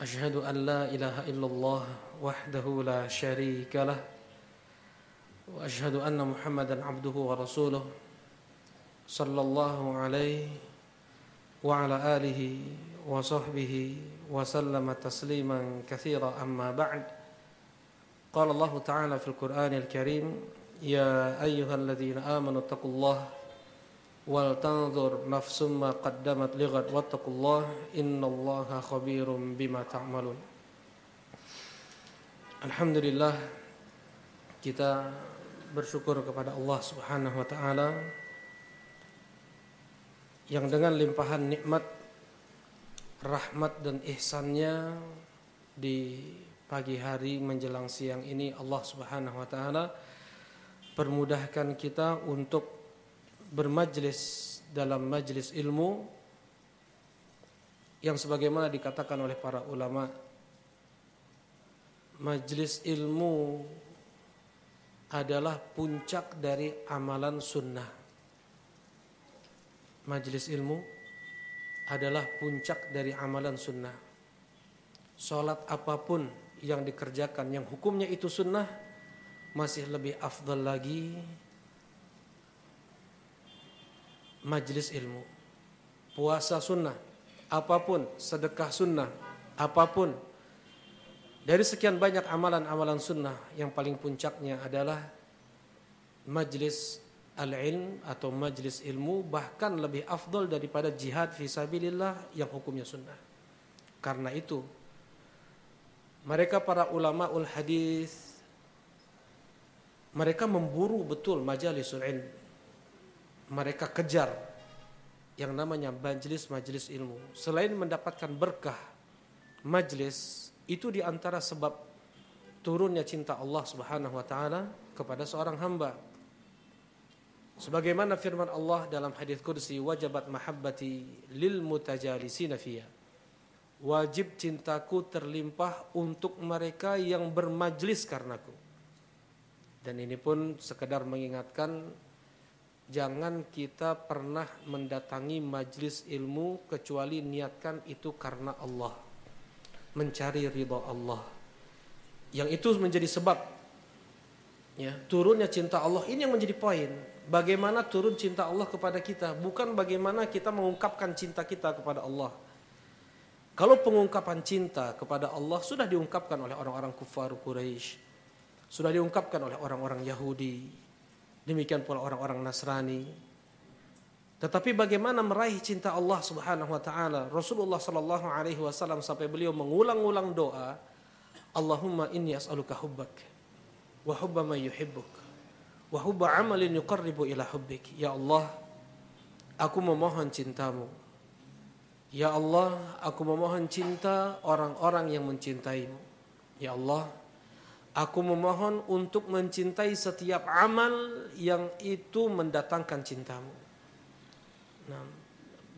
أشهد أن لا إله إلا الله وحده لا شريك له وأشهد أن محمدا عبده ورسوله صلى الله عليه وعلى آله وصحبه وسلم تسليما كثيرا. أما بعد قال الله تعالى في القرآن الكريم يا أيها الذين آمنوا اتقوا الله wal tanzur nafsum ma qaddamat lighad wattaqullah innallaha khabirum bima ta'malun. Alhamdulillah kita bersyukur kepada Allah Subhanahu wa taala yang dengan limpahan nikmat rahmat dan ihsannya di pagi hari menjelang siang ini Allah Subhanahu wa taala permudahkan kita untuk bermajlis dalam majlis ilmu yang sebagaimana dikatakan oleh para ulama majlis ilmu adalah puncak dari amalan sunnah. Majlis ilmu adalah puncak dari amalan sunnah. Salat apa pun yang dikerjakan yang hukumnya itu sunnah masih lebih afdal lagi majlis ilmu. Puasa sunnah, apa pun, sedekah sunnah, apa pun. Dari sekian banyak amalan-amalan sunnah yang paling puncaknya adalah majlis al-ilm atau majlis ilmu bahkan lebih afdol daripada jihad fi sabilillah yang hukumnya sunnah. Karena itu mereka para ulama ul hadis mereka memburu betul majalisul ilm mereka kejar yang namanya majelis-majelis ilmu. Selain mendapatkan berkah majelis, itu di antara sebab turunnya cinta Allah Subhanahu wa taala kepada seorang hamba. Sebagaimana firman Allah dalam hadis kursi wajabat mahabbati lil mutajalisina. Wajib cintaku terlimpah untuk mereka yang bermajlis karenaku. Dan ini pun sekedar mengingatkan Jangan kita pernah mendatangi majlis ilmu kecuali niatkan itu karena Allah. Mencari ridha Allah. Yang itu menjadi sebab ya, turunnya cinta Allah ini yang menjadi poin. Bagaimana turun cinta Allah kepada kita, bukan bagaimana kita mengungkapkan cinta kita kepada Allah. Kalau pengungkapan cinta kepada Allah sudah diungkapkan oleh orang-orang kufar Quraisy, sudah diungkapkan oleh orang-orang Yahudi, Demikian pula orang-orang Nasrani. Tetapi bagaimana meraih cinta Allah Subhanahu wa taala? Rasulullah sallallahu alaihi wasallam sampai beliau mengulang-ulang doa, Allahumma inni as'aluka hubbak wa hubba man yuhibbuk wa hubba amalin yuqarribu ila hubbik. Ya Allah, aku memohon cintamu. Ya Allah, aku memohon cinta orang-orang yang mencintaimu. Ya Allah, Aku memohon untuk mencintai setiap amal yang itu mendatangkan cintamu. Nah,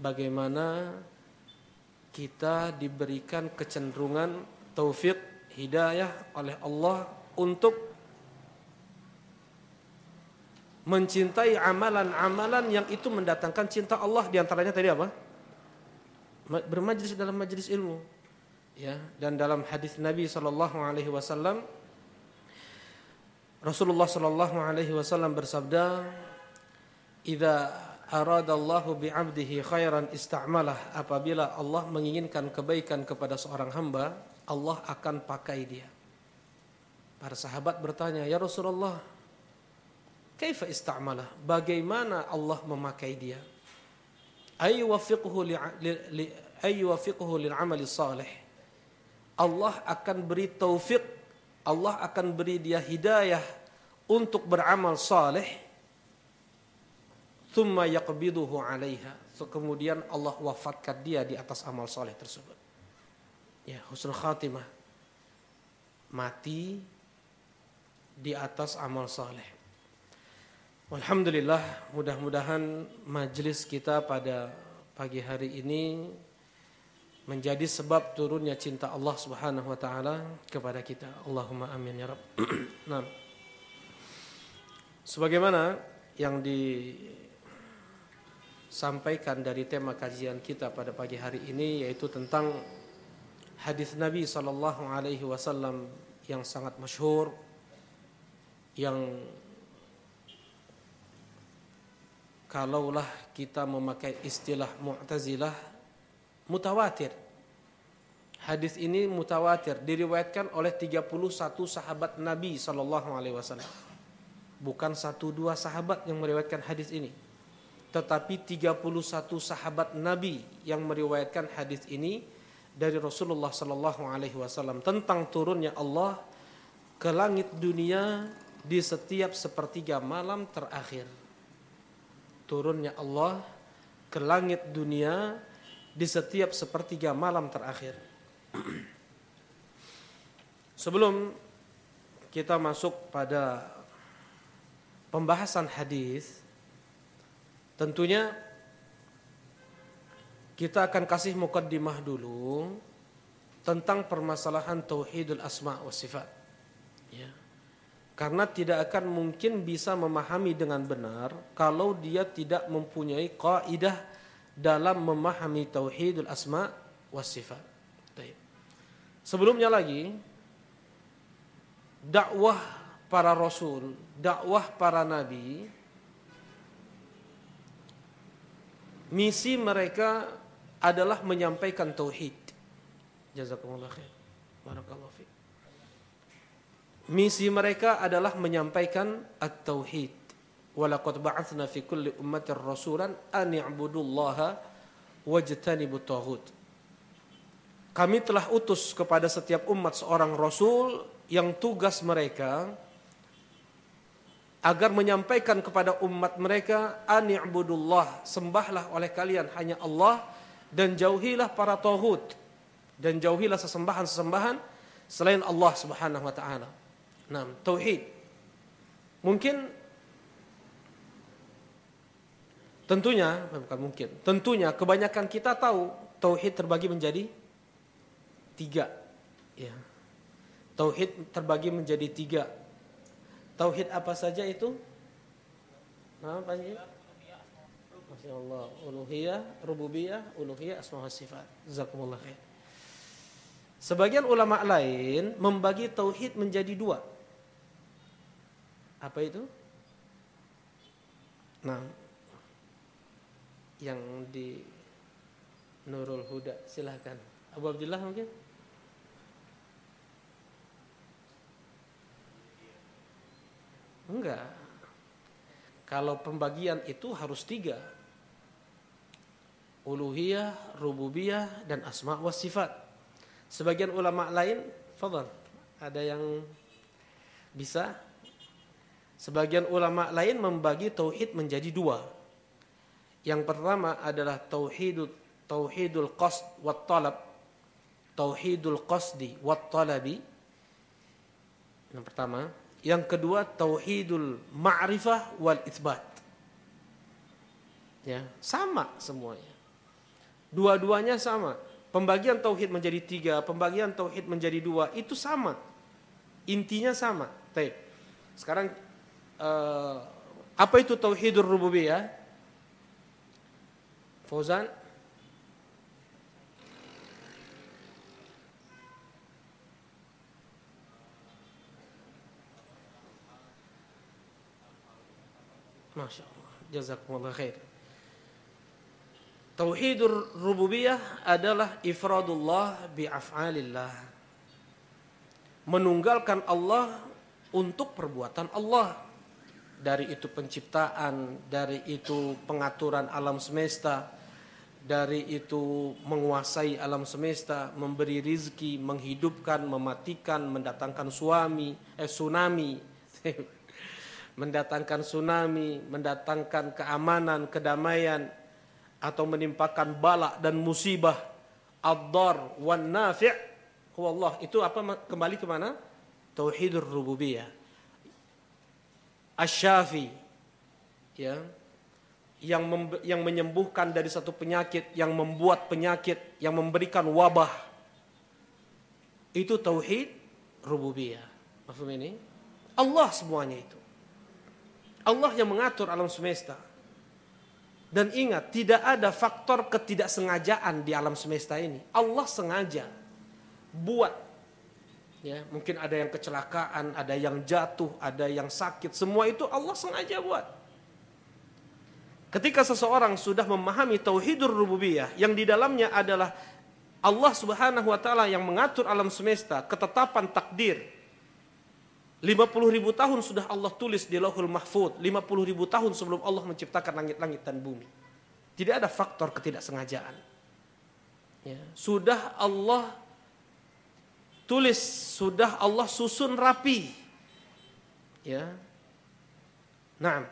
bagaimana kita diberikan kecenderungan taufik hidayah oleh Allah untuk mencintai amalan-amalan yang itu mendatangkan cinta Allah di antaranya tadi apa? Bermajlis dalam majlis ilmu. Ya, dan dalam hadis Nabi wasallam Rasulullah sallallahu alaihi wasallam bersabda, "Idza aradallahu bi'abdihi khairan ista'malah." Apabila Allah menginginkan kebaikan kepada seorang hamba, Allah akan pakai dia. Para sahabat bertanya, "Ya Rasulullah, kaifa ista'malah? Bagaimana Allah memakai dia?" Ayyuwafiqhu li ayyuwafiqhu lil amali salih. Allah akan beri taufik Allah akan beri dia hidayah untuk beramal saleh. Thumma yaqbiduhu 'alaiha. Kemudian Allah wafatkan dia di atas amal saleh tersebut. Ya husnul khatimah. Mati di atas amal soleh. Alhamdulillah, mudah-mudahan majelis kita pada pagi hari ini menjadi sebab turunnya cinta Allah Subhanahu wa taala kepada kita. Allahumma amin ya rabb. nah. Sebagaimana yang disampaikan dari tema kajian kita pada pagi hari ini yaitu tentang hadis Nabi sallallahu alaihi wasallam yang sangat masyhur yang kalaulah kita memakai istilah Mu'tazilah mutawatir. Hadis ini mutawatir diriwayatkan oleh 31 sahabat Nabi sallallahu alaihi wasallam. Bukan satu dua sahabat yang meriwayatkan hadis ini. Tetapi 31 sahabat Nabi yang meriwayatkan hadis ini dari Rasulullah sallallahu alaihi wasallam tentang turunnya Allah ke langit dunia di setiap sepertiga malam terakhir. Turunnya Allah ke langit dunia di setiap sepertiga malam terakhir. Sebelum kita masuk pada pembahasan hadis, tentunya kita akan kasih mukaddimah dulu tentang permasalahan tauhidul asma wa sifat. Ya. Karena tidak akan mungkin bisa memahami dengan benar kalau dia tidak mempunyai kaidah dalam memahami tauhidul asma was sifat. Sebelumnya lagi dakwah para rasul, dakwah para nabi misi mereka adalah menyampaikan tauhid. Jazakumullah khair. Barakallahu fiik. Misi mereka adalah menyampaikan at-tauhid. Walaqad ba'atsna fi kulli ummatin rasulan an i'budullaha wajtanibut taghut. Kami telah utus kepada setiap umat seorang rasul yang tugas mereka agar menyampaikan kepada umat mereka an i'budullah, sembahlah oleh kalian hanya Allah dan jauhilah para taghut dan jauhilah sesembahan-sesembahan selain Allah Subhanahu wa taala. Nah, tauhid. Mungkin tentunya bukan mungkin, tentunya kebanyakan kita tahu tauhid terbagi menjadi tiga. Ya. Tauhid terbagi menjadi tiga. Tauhid apa saja itu? Apa sih? Masya Allah, uluhiyah, rububiyah, uluhiyah, asma wa sifat. Jazakumullah khair. Sebagian ulama lain membagi tauhid menjadi dua. Apa itu? Nah, yang di Nurul Huda silahkan. Abu Abdullah mungkin? Enggak. Kalau pembagian itu harus tiga. Uluhiyah, rububiyah, dan asma wa sifat. Sebagian ulama lain, fadal, ada yang bisa Sebagian ulama lain membagi tauhid menjadi dua. Yang pertama adalah tauhidul tauhidul qasd wat talab. Tauhidul qasdi wat talabi. Yang pertama, yang kedua tauhidul ma'rifah wal itsbat. Ya, sama semuanya. Dua-duanya sama. Pembagian tauhid menjadi tiga, pembagian tauhid menjadi dua, itu sama. Intinya sama. Baik. Sekarang uh, apa itu tauhidur rububiyah? Fauzan? Masya Allah. Jazakumullah khair. Tauhidur rububiyah adalah ifradullah bi'af'alillah. Menunggalkan Allah untuk perbuatan Allah. Dari itu penciptaan, dari itu pengaturan alam semesta, dari itu menguasai alam semesta, memberi rizki, menghidupkan, mematikan, mendatangkan suami, eh tsunami, mendatangkan tsunami, mendatangkan keamanan, kedamaian, atau menimpakan balak dan musibah, ad-dar wan nafi' Allah itu apa kembali ke mana? tauhidur rububiyah. Asyafi ya yang yang menyembuhkan dari satu penyakit, yang membuat penyakit, yang memberikan wabah. Itu tauhid rububiyah. Maksud ini? Allah semuanya itu. Allah yang mengatur alam semesta. Dan ingat, tidak ada faktor ketidaksengajaan di alam semesta ini. Allah sengaja buat. Ya, mungkin ada yang kecelakaan, ada yang jatuh, ada yang sakit. Semua itu Allah sengaja buat. Ketika seseorang sudah memahami tauhidur rububiyah yang di dalamnya adalah Allah Subhanahu wa taala yang mengatur alam semesta, ketetapan takdir. 50 ribu tahun sudah Allah tulis di Lauhul Mahfud, 50 ribu tahun sebelum Allah menciptakan langit-langit dan bumi. Tidak ada faktor ketidaksengajaan. Ya, sudah Allah tulis, sudah Allah susun rapi. Ya. Nah,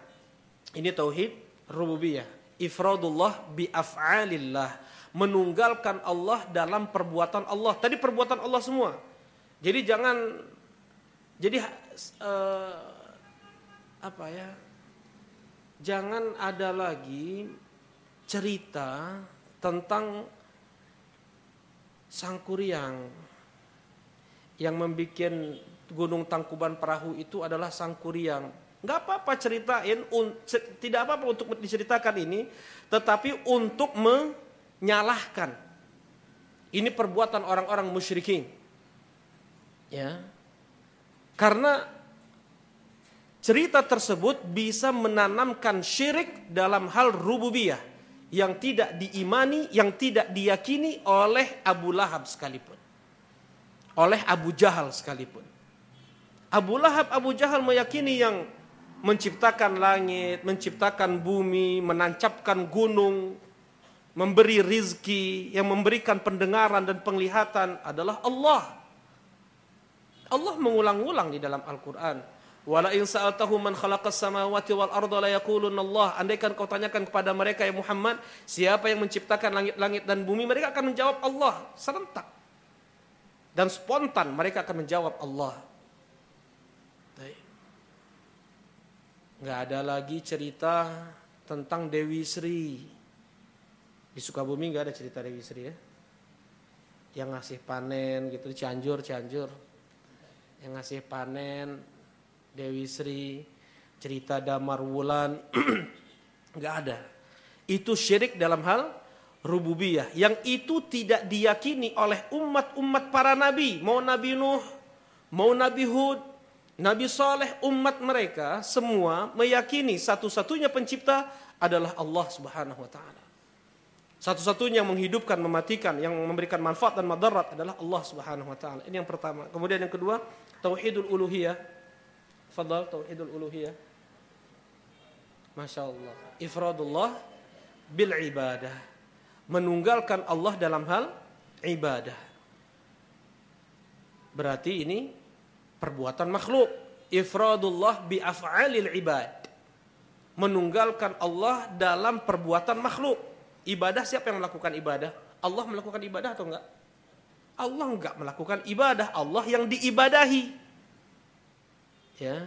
ini tauhid rububiyah. Ifradullah bi af'alillah. Menunggalkan Allah dalam perbuatan Allah. Tadi perbuatan Allah semua. Jadi jangan jadi uh, apa ya? Jangan ada lagi cerita tentang Sangkuriang yang membuat Gunung Tangkuban Perahu itu adalah Sangkuriang Nggak apa-apa ceritain, tidak apa-apa untuk diceritakan ini, tetapi untuk menyalahkan. Ini perbuatan orang-orang musyrikin. Ya. Karena cerita tersebut bisa menanamkan syirik dalam hal rububiyah yang tidak diimani, yang tidak diyakini oleh Abu Lahab sekalipun. Oleh Abu Jahal sekalipun. Abu Lahab, Abu Jahal meyakini yang menciptakan langit, menciptakan bumi, menancapkan gunung, memberi rizki, yang memberikan pendengaran dan penglihatan adalah Allah. Allah mengulang-ulang di dalam Al-Quran. Wala in sa'altahu man khalaqas samawati wal arda la Allah. Andaikan kau tanyakan kepada mereka ya Muhammad, siapa yang menciptakan langit-langit dan bumi, mereka akan menjawab Allah serentak. Dan spontan mereka akan menjawab Allah. Nggak ada lagi cerita tentang Dewi Sri. Di Sukabumi nggak ada cerita Dewi Sri ya. Yang ngasih panen gitu Cianjur, Cianjur. Yang ngasih panen Dewi Sri, cerita Damar Wulan nggak ada. Itu syirik dalam hal rububiyah yang itu tidak diyakini oleh umat-umat para nabi, mau Nabi Nuh, mau Nabi Hud, Nabi Saleh umat mereka semua meyakini satu-satunya pencipta adalah Allah Subhanahu wa taala. Satu-satunya yang menghidupkan, mematikan, yang memberikan manfaat dan madarat adalah Allah Subhanahu wa taala. Ini yang pertama. Kemudian yang kedua, tauhidul uluhiyah. Fadal tauhidul uluhiyah. Masya Allah. Ifradullah bil ibadah. Menunggalkan Allah dalam hal ibadah. Berarti ini perbuatan makhluk. Ifradullah bi af'alil ibad. Menunggalkan Allah dalam perbuatan makhluk. Ibadah siapa yang melakukan ibadah? Allah melakukan ibadah atau enggak? Allah enggak melakukan ibadah, Allah yang diibadahi. Ya.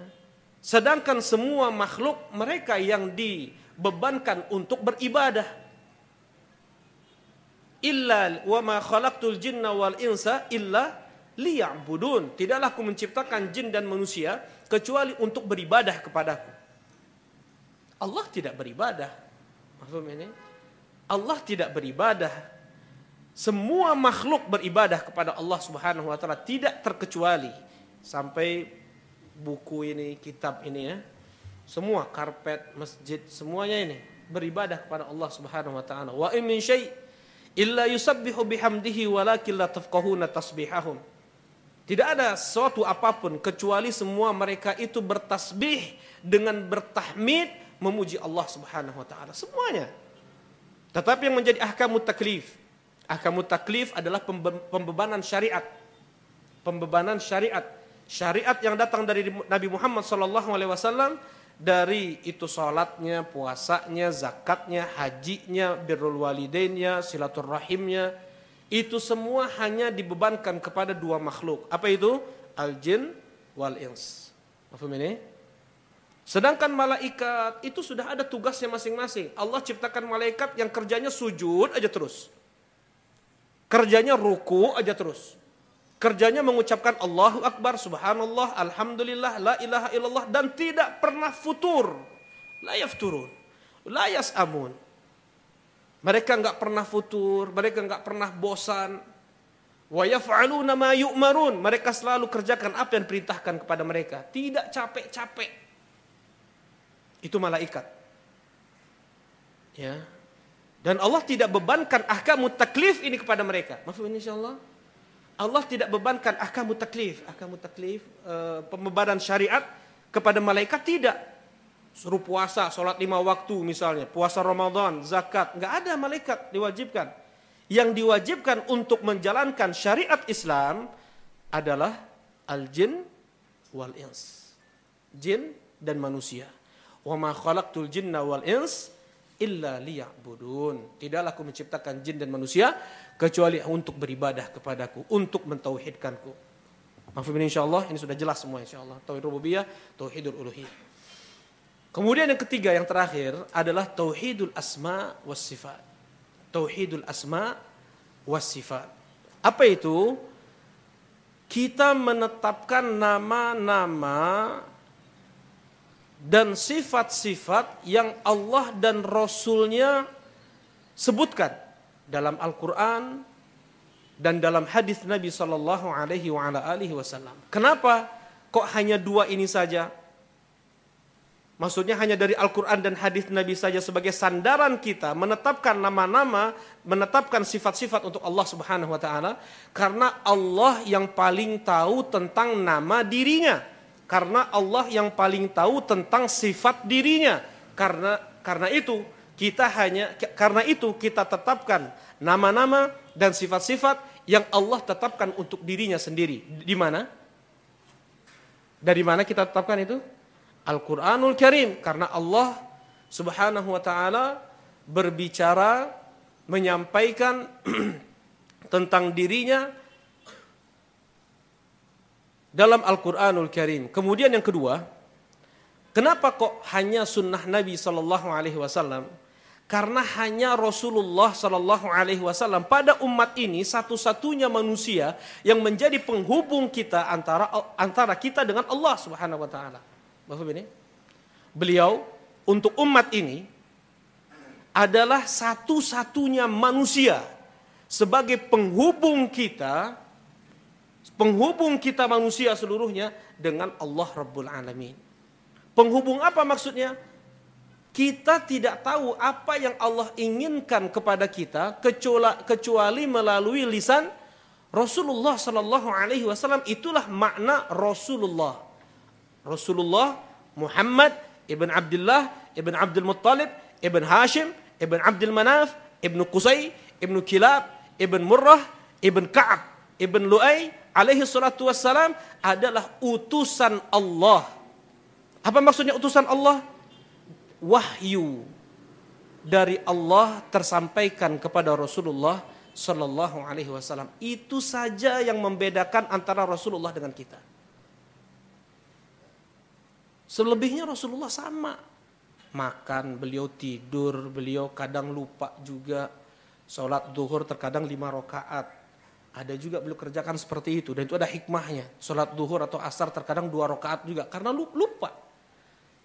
Sedangkan semua makhluk mereka yang dibebankan untuk beribadah. Illa wa ma khalaqtul jinna wal insa illa liya'budun. Tidaklah aku menciptakan jin dan manusia kecuali untuk beribadah kepadaku. Allah tidak beribadah. Maksudnya ini? Allah tidak beribadah. Semua makhluk beribadah kepada Allah Subhanahu wa taala tidak terkecuali sampai buku ini, kitab ini ya. Semua karpet, masjid, semuanya ini beribadah kepada Allah Subhanahu wa taala. Wa in min syai' illa yusabbihu bihamdihi walakin la tafqahuna tasbihahum. Tidak ada sesuatu apa pun kecuali semua mereka itu bertasbih dengan bertahmid memuji Allah Subhanahu wa taala. Semuanya. Tetapi yang menjadi ahkamut taklif. Ahkamut taklif adalah pembebanan syariat. Pembebanan syariat. Syariat yang datang dari Nabi Muhammad sallallahu alaihi wasallam dari itu salatnya, puasanya, zakatnya, hajinya, birrul walidainnya, silaturrahimnya, itu semua hanya dibebankan kepada dua makhluk. Apa itu? Al-jin wal ins. Paham ini? Sedangkan malaikat itu sudah ada tugasnya masing-masing. Allah ciptakan malaikat yang kerjanya sujud aja terus. Kerjanya ruku aja terus. Kerjanya mengucapkan Allahu Akbar, Subhanallah, Alhamdulillah, La ilaha illallah dan tidak pernah futur. La yafturun. La yas'amun. Mereka nggak pernah futur, mereka nggak pernah bosan. Wa yaf'aluna ma yu'marun. Mereka selalu kerjakan apa yang perintahkan kepada mereka. Tidak capek-capek. Itu malaikat. Ya. Dan Allah tidak bebankan ahkamu taklif ini kepada mereka. Maaf insyaallah. Allah tidak bebankan ahkamu taklif, ahkamu taklif, e, pembebanan syariat kepada malaikat tidak. Suruh puasa, sholat lima waktu misalnya, puasa Ramadan, zakat, nggak ada malaikat diwajibkan. Yang diwajibkan untuk menjalankan syariat Islam adalah al-jin wal ins. Jin dan manusia. Wa ma khalaqtul jinna wal ins illa liya'budun. Tidaklah aku menciptakan jin dan manusia kecuali untuk beribadah kepadaku, untuk mentauhidkanku. Maaf ini insyaallah ini sudah jelas semua insyaallah. Tauhid rububiyah, tauhidul uluhiyah. Kemudian yang ketiga yang terakhir adalah tauhidul asma was sifat. Tauhidul asma was sifat. Apa itu? Kita menetapkan nama-nama dan sifat-sifat yang Allah dan Rasulnya sebutkan dalam Al-Quran dan dalam hadis Nabi Shallallahu Alaihi Wasallam. Kenapa kok hanya dua ini saja? Maksudnya hanya dari Al-Quran dan hadis Nabi saja sebagai sandaran kita menetapkan nama-nama, menetapkan sifat-sifat untuk Allah Subhanahu Wa Taala, karena Allah yang paling tahu tentang nama dirinya, karena Allah yang paling tahu tentang sifat dirinya. Karena karena itu kita hanya karena itu kita tetapkan nama-nama dan sifat-sifat yang Allah tetapkan untuk dirinya sendiri. Di mana? Dari mana kita tetapkan itu? Al-Qur'anul Karim karena Allah Subhanahu wa taala berbicara menyampaikan tentang dirinya dalam Al-Qur'anul Karim. Kemudian yang kedua, kenapa kok hanya sunnah Nabi Shallallahu alaihi wasallam karena hanya Rasulullah Shallallahu Alaihi Wasallam pada umat ini satu-satunya manusia yang menjadi penghubung kita antara antara kita dengan Allah Subhanahu Wa Taala. Bapak ini, beliau untuk umat ini adalah satu-satunya manusia sebagai penghubung kita, penghubung kita manusia seluruhnya dengan Allah Rabbul Alamin. Penghubung apa maksudnya? kita tidak tahu apa yang Allah inginkan kepada kita kecuali melalui lisan Rasulullah Sallallahu Alaihi Wasallam itulah makna Rasulullah. Rasulullah Muhammad ibn Abdullah ibn Abdul Muttalib ibn Hashim ibn Abdul Manaf ibn Qusay ibn Kilab ibn Murrah ibn Ka'ab ibn Lu'ay alaihi salatu wassalam adalah utusan Allah. Apa maksudnya utusan Allah? wahyu dari Allah tersampaikan kepada Rasulullah Shallallahu Alaihi Wasallam. Itu saja yang membedakan antara Rasulullah dengan kita. Selebihnya Rasulullah sama. Makan, beliau tidur, beliau kadang lupa juga. Sholat duhur terkadang lima rakaat. Ada juga beliau kerjakan seperti itu. Dan itu ada hikmahnya. Sholat duhur atau asar terkadang dua rakaat juga. Karena lupa.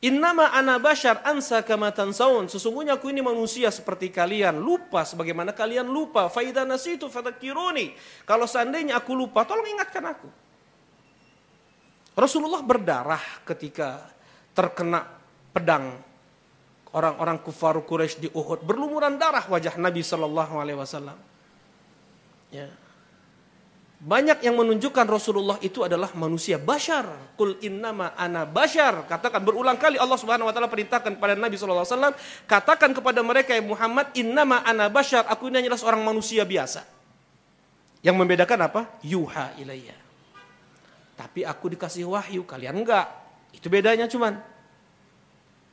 Innama ana bashar ansa kama tansaun. Sesungguhnya aku ini manusia seperti kalian, lupa sebagaimana kalian lupa. Faida nasitu fadakiruni. Kalau seandainya aku lupa, tolong ingatkan aku. Rasulullah berdarah ketika terkena pedang orang-orang kufar Quraisy di Uhud. Berlumuran darah wajah Nabi Shallallahu alaihi wasallam. Ya. Banyak yang menunjukkan Rasulullah itu adalah manusia bashar. Kul innama ana bashar. Katakan berulang kali Allah Subhanahu wa taala perintahkan kepada Nabi sallallahu alaihi wasallam, katakan kepada mereka ya Muhammad, innama ana bashar. Aku ini hanyalah seorang manusia biasa. Yang membedakan apa? Yuha ilayya. Tapi aku dikasih wahyu, kalian enggak. Itu bedanya cuman.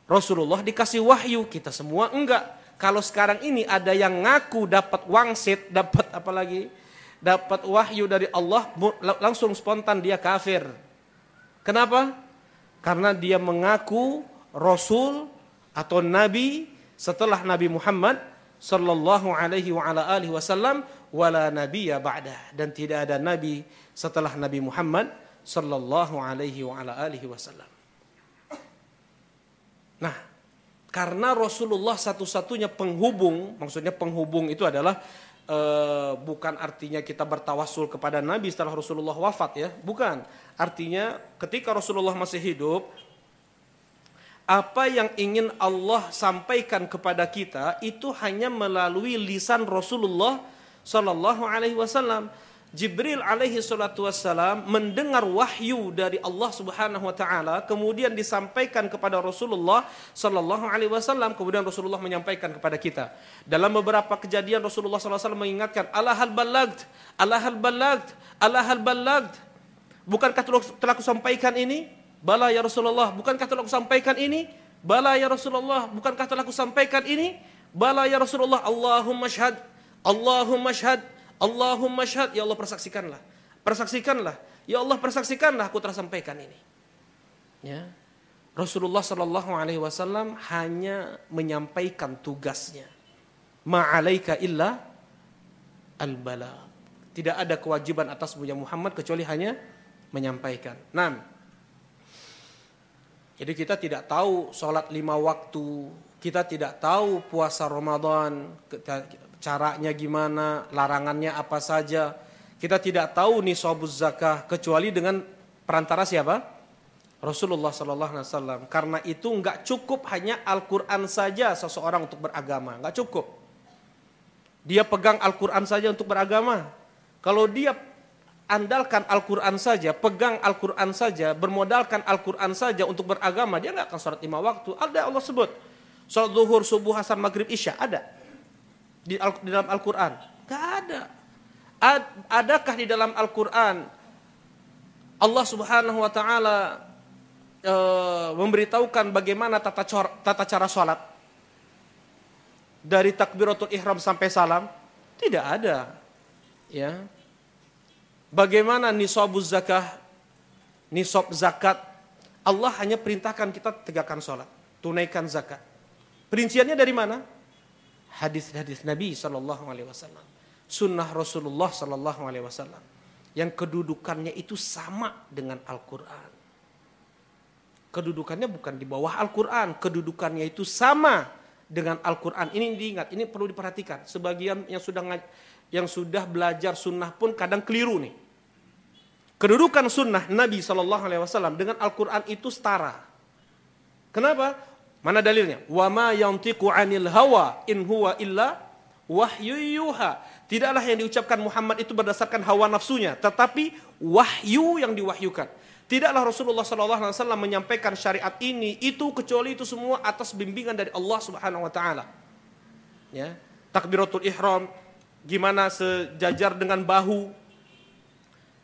Rasulullah dikasih wahyu, kita semua enggak. Kalau sekarang ini ada yang ngaku dapat wangsit, dapat apa lagi? dapat wahyu dari Allah langsung spontan dia kafir. Kenapa? Karena dia mengaku rasul atau nabi setelah Nabi Muhammad sallallahu alaihi wa ala alihi wasallam wala nabiyya ba'da dan tidak ada nabi setelah Nabi Muhammad sallallahu alaihi wa ala alihi wasallam. Nah, karena Rasulullah satu-satunya penghubung, maksudnya penghubung itu adalah e, bukan artinya kita bertawasul kepada Nabi setelah Rasulullah wafat ya, bukan. Artinya ketika Rasulullah masih hidup, apa yang ingin Allah sampaikan kepada kita itu hanya melalui lisan Rasulullah Sallallahu Alaihi Wasallam. Jibril alaihi salatu wassalam mendengar wahyu dari Allah Subhanahu wa taala kemudian disampaikan kepada Rasulullah sallallahu alaihi wasallam kemudian Rasulullah menyampaikan kepada kita. Dalam beberapa kejadian Rasulullah sallallahu alaihi wasallam mengingatkan, "Ala hal balagd, ala hal balagd, ala hal balagd." Bukankah telah aku sampaikan ini? Bala ya Rasulullah, bukankah telah aku sampaikan ini? Bala ya Rasulullah, bukankah telah aku sampaikan ini? Bala ya Rasulullah, Allahumma syahad, Allahumma syahad. Allahumma syahad, ya Allah persaksikanlah. Persaksikanlah. Ya Allah persaksikanlah aku telah sampaikan ini. Ya. Rasulullah Shallallahu alaihi wasallam hanya menyampaikan tugasnya. Ma'alaika illa al-bala. Tidak ada kewajiban atas Muhammad kecuali hanya menyampaikan. Nah, jadi kita tidak tahu sholat lima waktu, kita tidak tahu puasa Ramadan, caranya gimana, larangannya apa saja. Kita tidak tahu nih nisabuz zakah kecuali dengan perantara siapa? Rasulullah Sallallahu Alaihi Wasallam. Karena itu nggak cukup hanya Al-Quran saja seseorang untuk beragama, nggak cukup. Dia pegang Al-Quran saja untuk beragama. Kalau dia andalkan Al-Quran saja, pegang Al-Quran saja, bermodalkan Al-Quran saja untuk beragama, dia nggak akan sholat lima waktu. Ada Allah sebut. Sholat zuhur, subuh, asar, maghrib, isya. Ada di, Al, di dalam Al-Quran? Gak ada. Ad, adakah di dalam Al-Quran Allah Subhanahu Wa Taala e, memberitahukan bagaimana tata, cor, tata cara sholat dari takbiratul ihram sampai salam? Tidak ada. Ya. Bagaimana nisabuz zakah? Nisab zakat. Allah hanya perintahkan kita tegakkan sholat, tunaikan zakat. Perinciannya dari mana? Hadis-hadis Nabi Shallallahu Alaihi Wasallam, sunnah Rasulullah Shallallahu Alaihi Wasallam, yang kedudukannya itu sama dengan Al-Quran. Kedudukannya bukan di bawah Al-Quran, kedudukannya itu sama dengan Al-Quran. Ini diingat, ini perlu diperhatikan. Sebagian yang sudah yang sudah belajar sunnah pun kadang keliru nih. Kedudukan sunnah Nabi Shallallahu Alaihi Wasallam dengan Al-Quran itu setara. Kenapa? Mana dalilnya? Wa ma yantiqu 'anil hawa in huwa illa wahyu yuha. Tidaklah yang diucapkan Muhammad itu berdasarkan hawa nafsunya, tetapi wahyu yang diwahyukan. Tidaklah Rasulullah SAW menyampaikan syariat ini itu kecuali itu semua atas bimbingan dari Allah Subhanahu Wa Taala. Ya, takbiratul ihram gimana sejajar dengan bahu,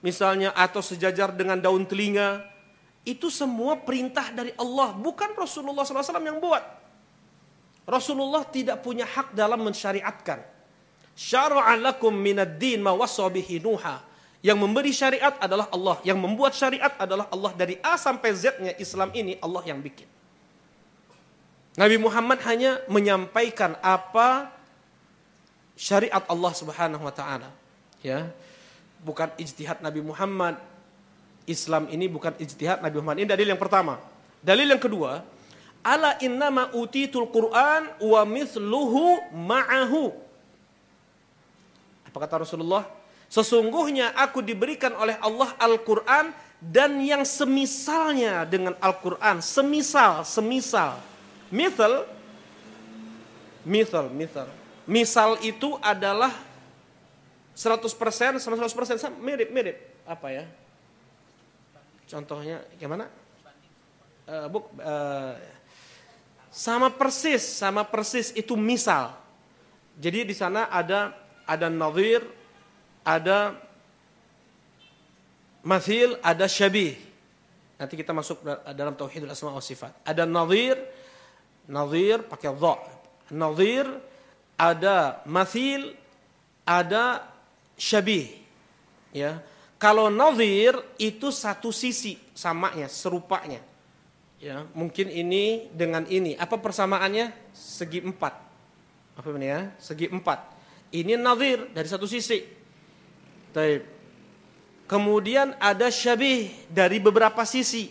misalnya atau sejajar dengan daun telinga, itu semua perintah dari Allah, bukan Rasulullah SAW yang buat. Rasulullah tidak punya hak dalam mensyariatkan. Syara'alakum minad din ma wasabihi nuha. Yang memberi syariat adalah Allah. Yang membuat syariat adalah Allah. Dari A sampai Z-nya Islam ini Allah yang bikin. Nabi Muhammad hanya menyampaikan apa syariat Allah Subhanahu wa taala. Ya. Bukan ijtihad Nabi Muhammad, Islam ini bukan ijtihad Nabi Muhammad. Ini dalil yang pertama. Dalil yang kedua, ala innama utitul Quran wa mithluhu ma'ahu. Apa kata Rasulullah? Sesungguhnya aku diberikan oleh Allah Al-Quran dan yang semisalnya dengan Al-Quran. Semisal, semisal. Mithal, mithal, mithal. Misal itu adalah 100% sama 100% mirip-mirip. Apa ya? Contohnya gimana? Uh, buk, uh, sama persis, sama persis itu misal. Jadi di sana ada ada nazir, ada mathil, ada syabih. Nanti kita masuk dalam tauhidul asma wa sifat. Ada nazir, nazir pakai dha. Nazir ada mathil, ada syabih. Ya. Kalau nazir itu satu sisi samanya, serupanya. Ya, mungkin ini dengan ini. Apa persamaannya? Segi empat. Apa ini ya? Segi empat. Ini nazir dari satu sisi. Taib. Kemudian ada syabih dari beberapa sisi.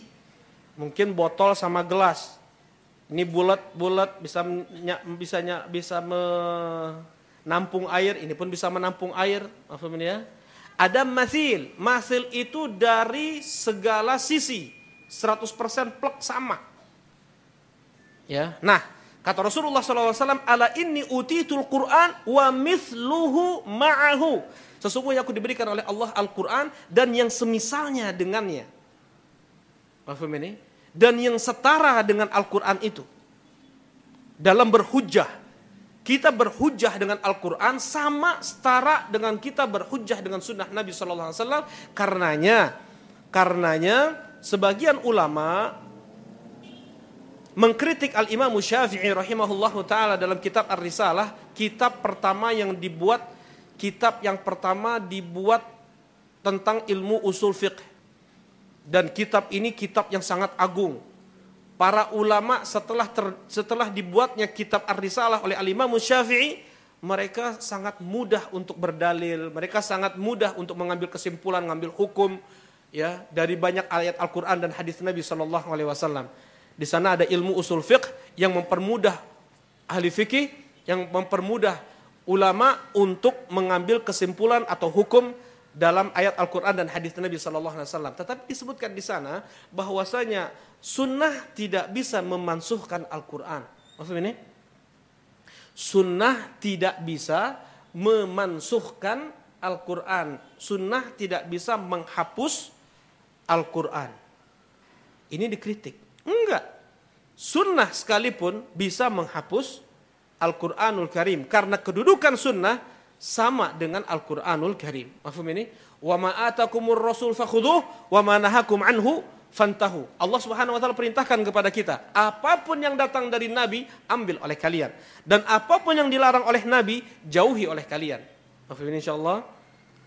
Mungkin botol sama gelas. Ini bulat-bulat bisa bisa bisa menampung air, ini pun bisa menampung air. Apa ini ya? Ada masil. Masil itu dari segala sisi. 100% plek sama. Ya. Nah, kata Rasulullah SAW, ala inni utitul Quran wa mithluhu ma'ahu. Sesungguhnya aku diberikan oleh Allah Al-Quran dan yang semisalnya dengannya. Paham ini? Dan yang setara dengan Al-Quran itu. Dalam berhujah kita berhujah dengan Al-Quran sama setara dengan kita berhujah dengan sunnah Nabi Sallallahu Alaihi Wasallam. Karenanya, karenanya sebagian ulama mengkritik Al Imam Syafi'i rahimahullahu taala dalam kitab Ar-Risalah, kitab pertama yang dibuat, kitab yang pertama dibuat tentang ilmu usul fiqh. Dan kitab ini kitab yang sangat agung, para ulama setelah ter, setelah dibuatnya kitab Ar-Risalah oleh Al-Imam Syafi'i, mereka sangat mudah untuk berdalil, mereka sangat mudah untuk mengambil kesimpulan, mengambil hukum ya dari banyak ayat Al-Qur'an dan hadis Nabi Shallallahu alaihi wasallam. Di sana ada ilmu usul fiqh yang mempermudah ahli fikih, yang mempermudah ulama untuk mengambil kesimpulan atau hukum dalam ayat Al-Quran dan hadis Nabi Sallallahu Alaihi Wasallam. Tetapi disebutkan di sana bahwasanya sunnah tidak bisa memansuhkan Al-Quran. Maksud ini? Sunnah tidak bisa memansuhkan Al-Quran. Sunnah tidak bisa menghapus Al-Quran. Ini dikritik. Enggak. Sunnah sekalipun bisa menghapus Al-Quranul Karim. Karena kedudukan sunnah sama dengan Al-Qur'anul Karim. Mafhum ini? Wa ma atakumur rasul fakhudhuh wa ma nahakum anhu fantahu. Allah Subhanahu wa taala perintahkan kepada kita, apa pun yang datang dari nabi ambil oleh kalian dan apa pun yang dilarang oleh nabi jauhi oleh kalian. Mafhum ini insyaallah.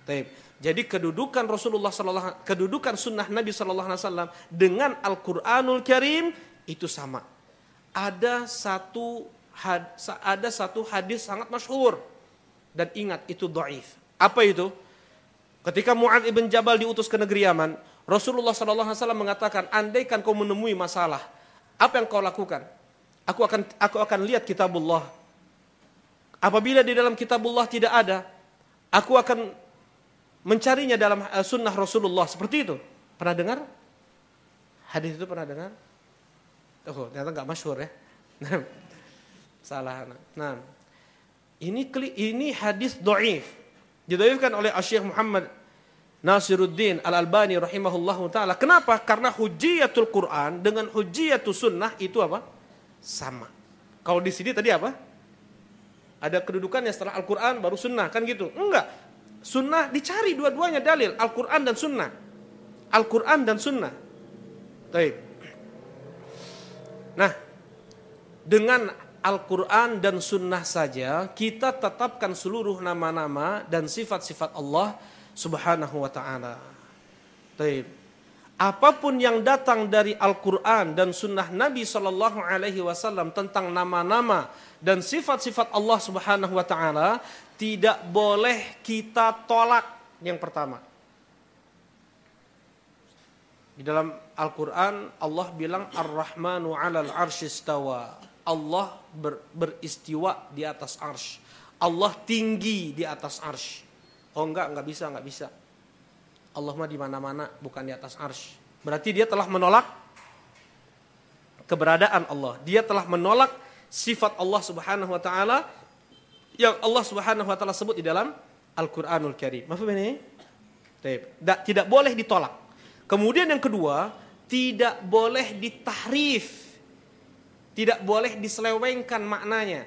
Baik. Jadi kedudukan Rasulullah sallallahu kedudukan sunnah Nabi sallallahu alaihi wasallam dengan Al-Qur'anul Karim itu sama. Ada satu had, ada satu hadis sangat masyhur dan ingat itu doif. Apa itu? Ketika Mu'ad ibn Jabal diutus ke negeri Yaman, Rasulullah SAW mengatakan, andaikan kau menemui masalah, apa yang kau lakukan? Aku akan aku akan lihat kitabullah. Apabila di dalam kitabullah tidak ada, aku akan mencarinya dalam eh, sunnah Rasulullah. Seperti itu. Pernah dengar? Hadis itu pernah dengar? Oh, ternyata nggak masyhur ya. Salah. Nah, ini ini hadis doif. Didoifkan oleh Syekh Muhammad Nasiruddin Al-Albani rahimahullahu taala. Kenapa? Karena hujiyatul Quran dengan hujiyatul sunnah itu apa? Sama. Kalau di sini tadi apa? Ada kedudukannya setelah Al-Quran baru sunnah kan gitu? Enggak. Sunnah dicari dua-duanya dalil Al-Quran dan sunnah. Al-Quran dan sunnah. Baik. Nah, dengan Al-Quran dan Sunnah saja kita tetapkan seluruh nama-nama dan sifat-sifat Allah Subhanahu wa Ta'ala. Apa pun yang datang dari Al-Quran dan Sunnah Nabi Sallallahu Alaihi Wasallam tentang nama-nama dan sifat-sifat Allah Subhanahu wa Ta'ala tidak boleh kita tolak. Yang pertama, di dalam Al-Quran Allah bilang Ar-Rahmanu 'alal arsyistawa. Allah ber, beristiwa di atas arsh. Allah tinggi di atas arsh. Oh enggak, enggak bisa, enggak bisa. Allah mah di mana-mana, bukan di atas arsh. Berarti dia telah menolak keberadaan Allah. Dia telah menolak sifat Allah Subhanahu wa taala yang Allah Subhanahu wa taala sebut di dalam Al-Qur'anul Karim. Maaf ini? Tidak boleh ditolak. Kemudian yang kedua, tidak boleh ditahrif tidak boleh diselewengkan maknanya.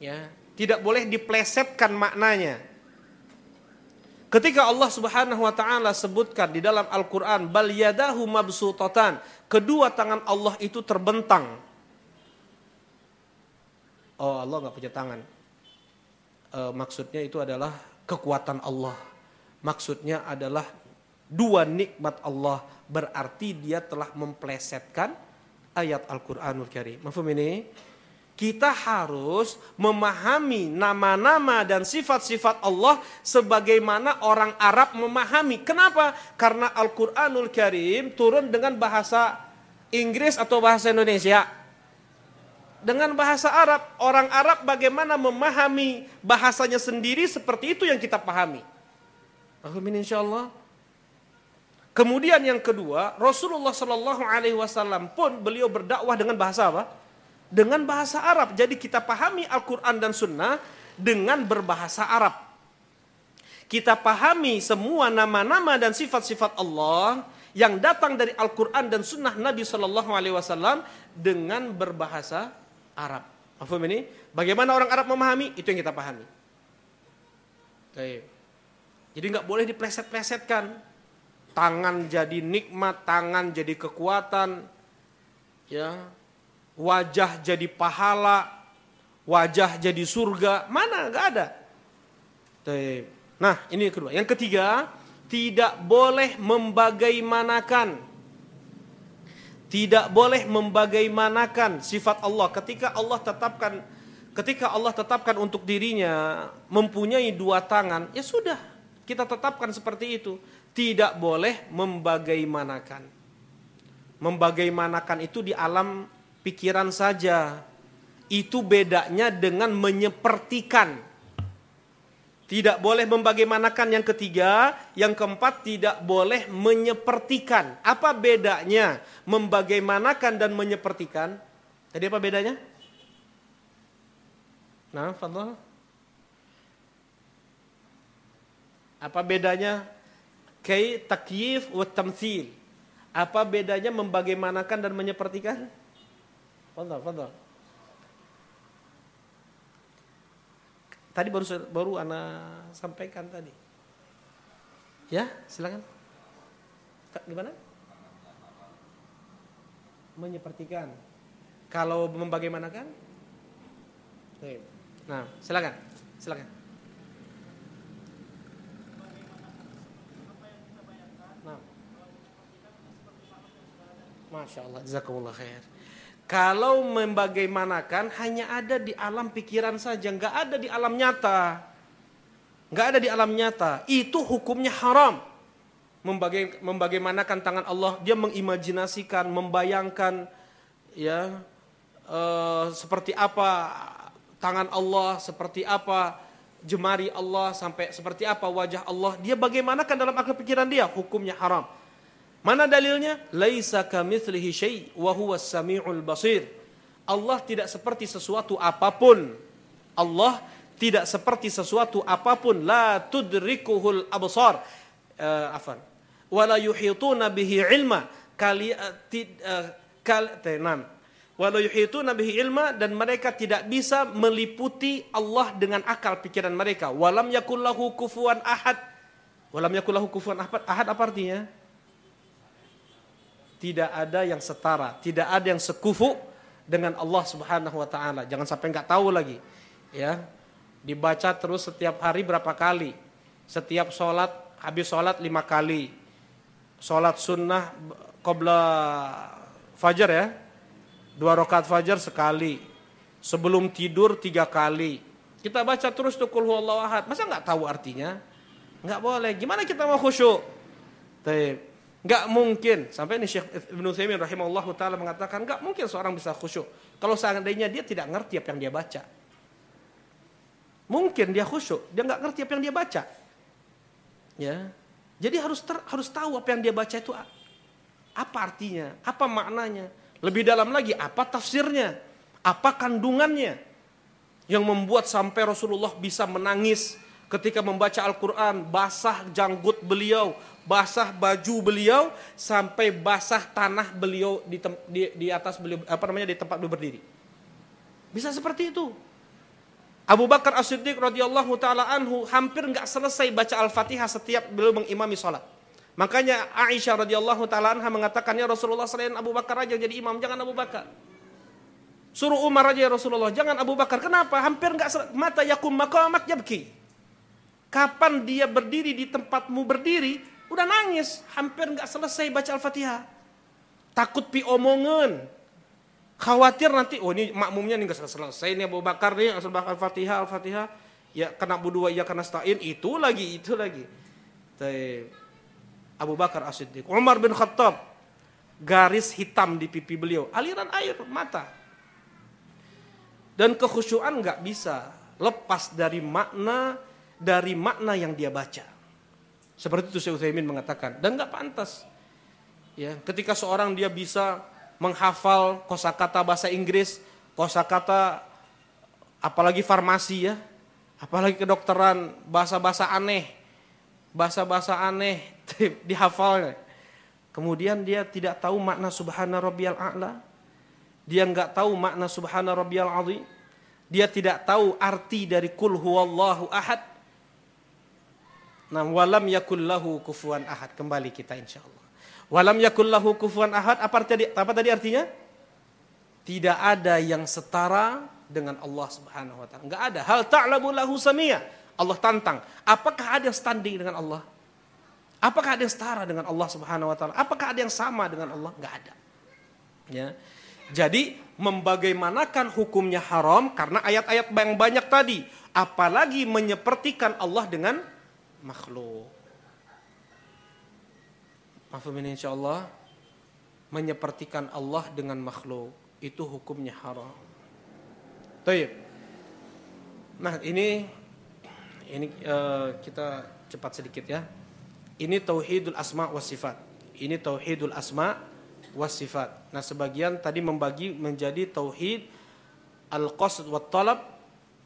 Ya, tidak boleh diplesetkan maknanya. Ketika Allah Subhanahu wa taala sebutkan di dalam Al-Qur'an bal yadahu mabsutatan, kedua tangan Allah itu terbentang. Oh, Allah nggak punya tangan. E, maksudnya itu adalah kekuatan Allah. maksudnya adalah dua nikmat Allah berarti dia telah memplesetkan ayat Al-Qur'anul Karim. Mafhum ini? Kita harus memahami nama-nama dan sifat-sifat Allah sebagaimana orang Arab memahami. Kenapa? Karena Al-Qur'anul Karim turun dengan bahasa Inggris atau bahasa Indonesia dengan bahasa Arab. Orang Arab bagaimana memahami bahasanya sendiri seperti itu yang kita pahami. Amin insya Allah. Kemudian yang kedua, Rasulullah Shallallahu Alaihi Wasallam pun beliau berdakwah dengan bahasa apa? Dengan bahasa Arab. Jadi kita pahami Al-Quran dan Sunnah dengan berbahasa Arab. Kita pahami semua nama-nama dan sifat-sifat Allah yang datang dari Al-Quran dan Sunnah Nabi Shallallahu Alaihi Wasallam dengan berbahasa Arab. Mahfum ini? Bagaimana orang Arab memahami? Itu yang kita pahami. Jadi nggak boleh dipleset-plesetkan. Tangan jadi nikmat, tangan jadi kekuatan, ya, wajah jadi pahala, wajah jadi surga. Mana? Nggak ada. Nah, ini yang kedua. Yang ketiga, tidak boleh membagaimanakan tidak boleh membagaimanakan sifat Allah ketika Allah tetapkan ketika Allah tetapkan untuk dirinya mempunyai dua tangan, ya sudah, kita tetapkan seperti itu. Tidak boleh membagaimanakan. Membagaimanakan itu di alam pikiran saja. Itu bedanya dengan menyepertikan. Tidak boleh membagaimanakan yang ketiga, yang keempat tidak boleh menyepertikan. Apa bedanya membagaimanakan dan menyepertikan? Tadi apa bedanya? Nah, Fadl. Apa bedanya kai takyif wa tamthil? Apa bedanya membagaimanakan dan menyepertikan? Fadl, Fadl. Tadi baru baru ana sampaikan tadi. Ya, silakan. Gimana? Menyepertikan. Kalau membagaimanakan? Nah, silakan. Silakan. Nah. Masya Allah, jazakumullah khair. Kalau membagaimanakan hanya ada di alam pikiran saja, nggak ada di alam nyata. Nggak ada di alam nyata. Itu hukumnya haram. Membagai, membagaimanakan tangan Allah, dia mengimajinasikan, membayangkan ya e, seperti apa tangan Allah, seperti apa jemari Allah, sampai seperti apa wajah Allah. Dia bagaimanakan dalam akal pikiran dia, hukumnya haram. Mana dalilnya? Laisa kamitslihi syai' wa huwas samiul basir. Allah tidak seperti sesuatu apa pun. Allah tidak seperti sesuatu apa pun la tudrikuhul absar. Uh, afan. Wala yuhituna bihi ilma. Kali uh, tid, uh, kal tenam. Wala yuhituna bihi ilma dan mereka tidak bisa meliputi Allah dengan akal pikiran mereka. Walam yakullahu kufuwan ahad. Walam yakullahu kufuwan ahad. Ahad apa artinya? Tidak ada yang setara, tidak ada yang sekufu dengan Allah Subhanahu wa taala. Jangan sampai nggak tahu lagi. Ya. Dibaca terus setiap hari berapa kali? Setiap sholat habis sholat lima kali. Sholat sunnah qobla fajar ya. Dua rakaat fajar sekali. Sebelum tidur tiga kali. Kita baca terus tuh kul ahad. Masa nggak tahu artinya? Nggak boleh. Gimana kita mau khusyuk? Taib. Gak mungkin. Sampai ini Syekh Ibn Uthaymin rahimahullah ta'ala mengatakan gak mungkin seorang bisa khusyuk. Kalau seandainya dia tidak ngerti apa yang dia baca. Mungkin dia khusyuk, dia nggak ngerti apa yang dia baca. Ya. Jadi harus ter, harus tahu apa yang dia baca itu apa artinya, apa maknanya. Lebih dalam lagi, apa tafsirnya, apa kandungannya. Yang membuat sampai Rasulullah bisa menangis ketika membaca Al-Quran, basah janggut beliau, basah baju beliau sampai basah tanah beliau di, di, di atas beliau apa namanya di tempat beliau berdiri. Bisa seperti itu. Abu Bakar As-Siddiq radhiyallahu taala anhu hampir nggak selesai baca Al-Fatihah setiap beliau mengimami sholat. Makanya Aisyah radhiyallahu taala anha mengatakan ya Rasulullah selain Abu Bakar aja jadi imam, jangan Abu Bakar. Suruh Umar aja ya Rasulullah, jangan Abu Bakar. Kenapa? Hampir nggak mata yakum maqamak yabki. Kapan dia berdiri di tempatmu berdiri, udah nangis, hampir nggak selesai baca Al-Fatihah. Takut pi omongan. Khawatir nanti, oh ini makmumnya nih nggak selesai nih Abu Bakar nih, Al-Fatihah, Al-Fatihah. Ya kena budua, ya kena stain, itu lagi, itu lagi. Abu Bakar As-Siddiq, Umar bin Khattab, garis hitam di pipi beliau, aliran air mata. Dan kekhusyuan nggak bisa lepas dari makna dari makna yang dia baca. Seperti itu Syekh Utsaimin mengatakan dan nggak pantas. Ya, ketika seorang dia bisa menghafal kosakata bahasa Inggris, kosakata apalagi farmasi ya, apalagi kedokteran, bahasa-bahasa aneh, bahasa-bahasa aneh dihafalnya. Kemudian dia tidak tahu makna subhana rabbiyal a'la. Dia nggak tahu makna subhana rabbiyal azim. Dia tidak tahu arti dari kul huwallahu ahad. Nah, walam yakullahu kufuan ahad. Kembali kita insya Allah. Walam yakullahu kufuan ahad. Apa tadi, apa tadi artinya? Tidak ada yang setara dengan Allah subhanahu wa ta'ala. Enggak ada. Hal ta'lamu lahu samia. Allah tantang. Apakah ada yang standing dengan Allah? Apakah ada yang setara dengan Allah subhanahu wa ta'ala? Apakah ada yang sama dengan Allah? Enggak ada. Ya. Jadi membagaimanakan hukumnya haram karena ayat-ayat yang banyak tadi. Apalagi menyepertikan Allah dengan makhluk. Ini insya Allah menyepertikan Allah dengan makhluk itu hukumnya haram. Taib. Nah ini ini uh, kita cepat sedikit ya. Ini tauhidul asma wa sifat. Ini tauhidul asma wa sifat. Nah sebagian tadi membagi menjadi tauhid al-qasd wa talab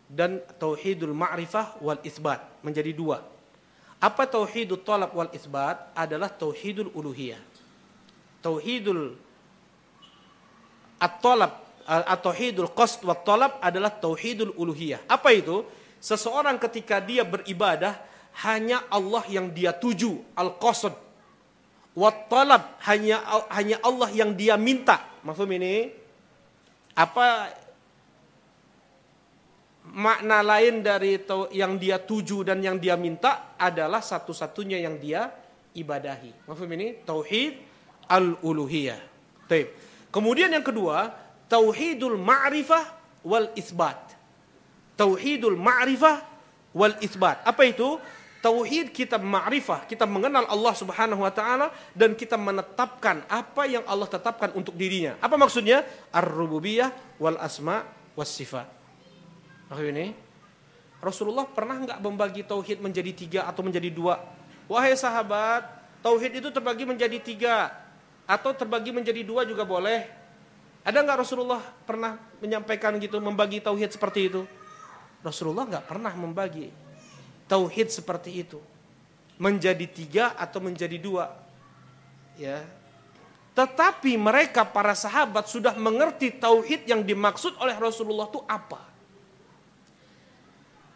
dan tauhidul ma'rifah wal isbat menjadi dua. Apa tauhidul talab wal isbat adalah tauhidul uluhiyah. Tauhidul at-talab atau tauhidul qasd wa talab adalah tauhidul uluhiyah. Apa itu? Seseorang ketika dia beribadah hanya Allah yang dia tuju, al-qasd. Wa talab hanya hanya Allah yang dia minta. Maksud ini apa makna lain dari yang dia tuju dan yang dia minta adalah satu-satunya yang dia ibadahi. Maksud ini tauhid al-uluhiyah. Kemudian yang kedua, tauhidul ma'rifah wal isbat. Tauhidul ma'rifah wal isbat. Apa itu? Tauhid kita ma'rifah, kita mengenal Allah Subhanahu wa taala dan kita menetapkan apa yang Allah tetapkan untuk dirinya. Apa maksudnya? Ar-rububiyah wal asma was sifat. Ini Rasulullah pernah nggak membagi tauhid menjadi tiga atau menjadi dua? Wahai sahabat, tauhid itu terbagi menjadi tiga atau terbagi menjadi dua juga boleh. Ada nggak Rasulullah pernah menyampaikan gitu membagi tauhid seperti itu? Rasulullah nggak pernah membagi tauhid seperti itu menjadi tiga atau menjadi dua. Ya, tetapi mereka para sahabat sudah mengerti tauhid yang dimaksud oleh Rasulullah itu apa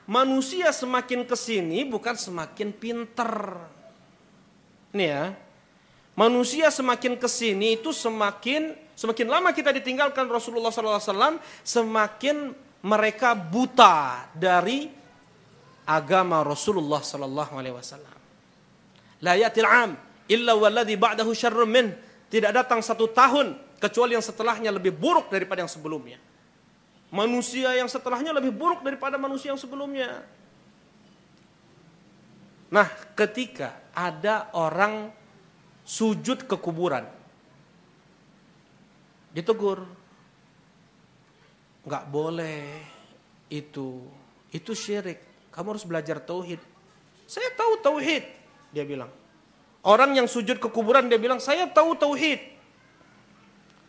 manusia semakin ke sini bukan semakin pinter. Nih ya, manusia semakin ke sini itu semakin semakin lama kita ditinggalkan Rasulullah SAW, semakin mereka buta dari agama Rasulullah SAW. La yatil am illa walladhi ba'dahu syarrun min. Tidak datang satu tahun kecuali yang setelahnya lebih buruk daripada yang sebelumnya manusia yang setelahnya lebih buruk daripada manusia yang sebelumnya. Nah, ketika ada orang sujud ke kuburan, ditegur, nggak boleh itu, itu syirik. Kamu harus belajar tauhid. Saya tahu tauhid, dia bilang. Orang yang sujud ke kuburan dia bilang, saya tahu tauhid.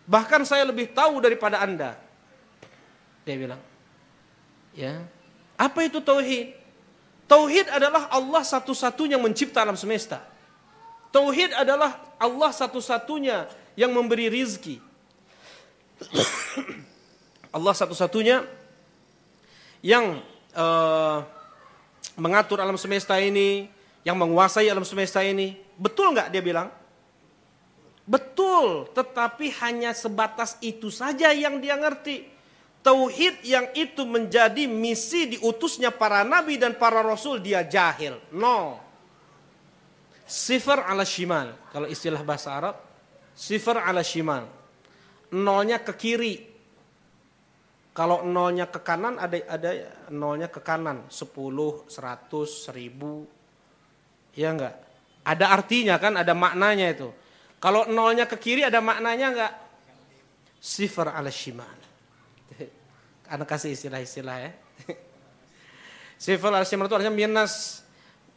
Bahkan saya lebih tahu daripada anda. Dia bilang. Ya. Apa itu tauhid? Tauhid adalah Allah satu-satunya yang mencipta alam semesta. Tauhid adalah Allah satu-satunya yang memberi rizki. Allah satu-satunya yang uh, mengatur alam semesta ini, yang menguasai alam semesta ini. Betul nggak dia bilang? Betul, tetapi hanya sebatas itu saja yang dia ngerti. Tauhid yang itu menjadi misi diutusnya para nabi dan para rasul dia jahil. No. Sifar ala shimal. Kalau istilah bahasa Arab, sifar ala shimal. Nolnya ke kiri. Kalau nolnya ke kanan ada ada nolnya ke kanan. 10, 100, 1000. Ya enggak? Ada artinya kan, ada maknanya itu. Kalau nolnya ke kiri ada maknanya enggak? Sifar ala shimal. Anak kasih istilah-istilah ya. Sifal al-Simar itu artinya minus,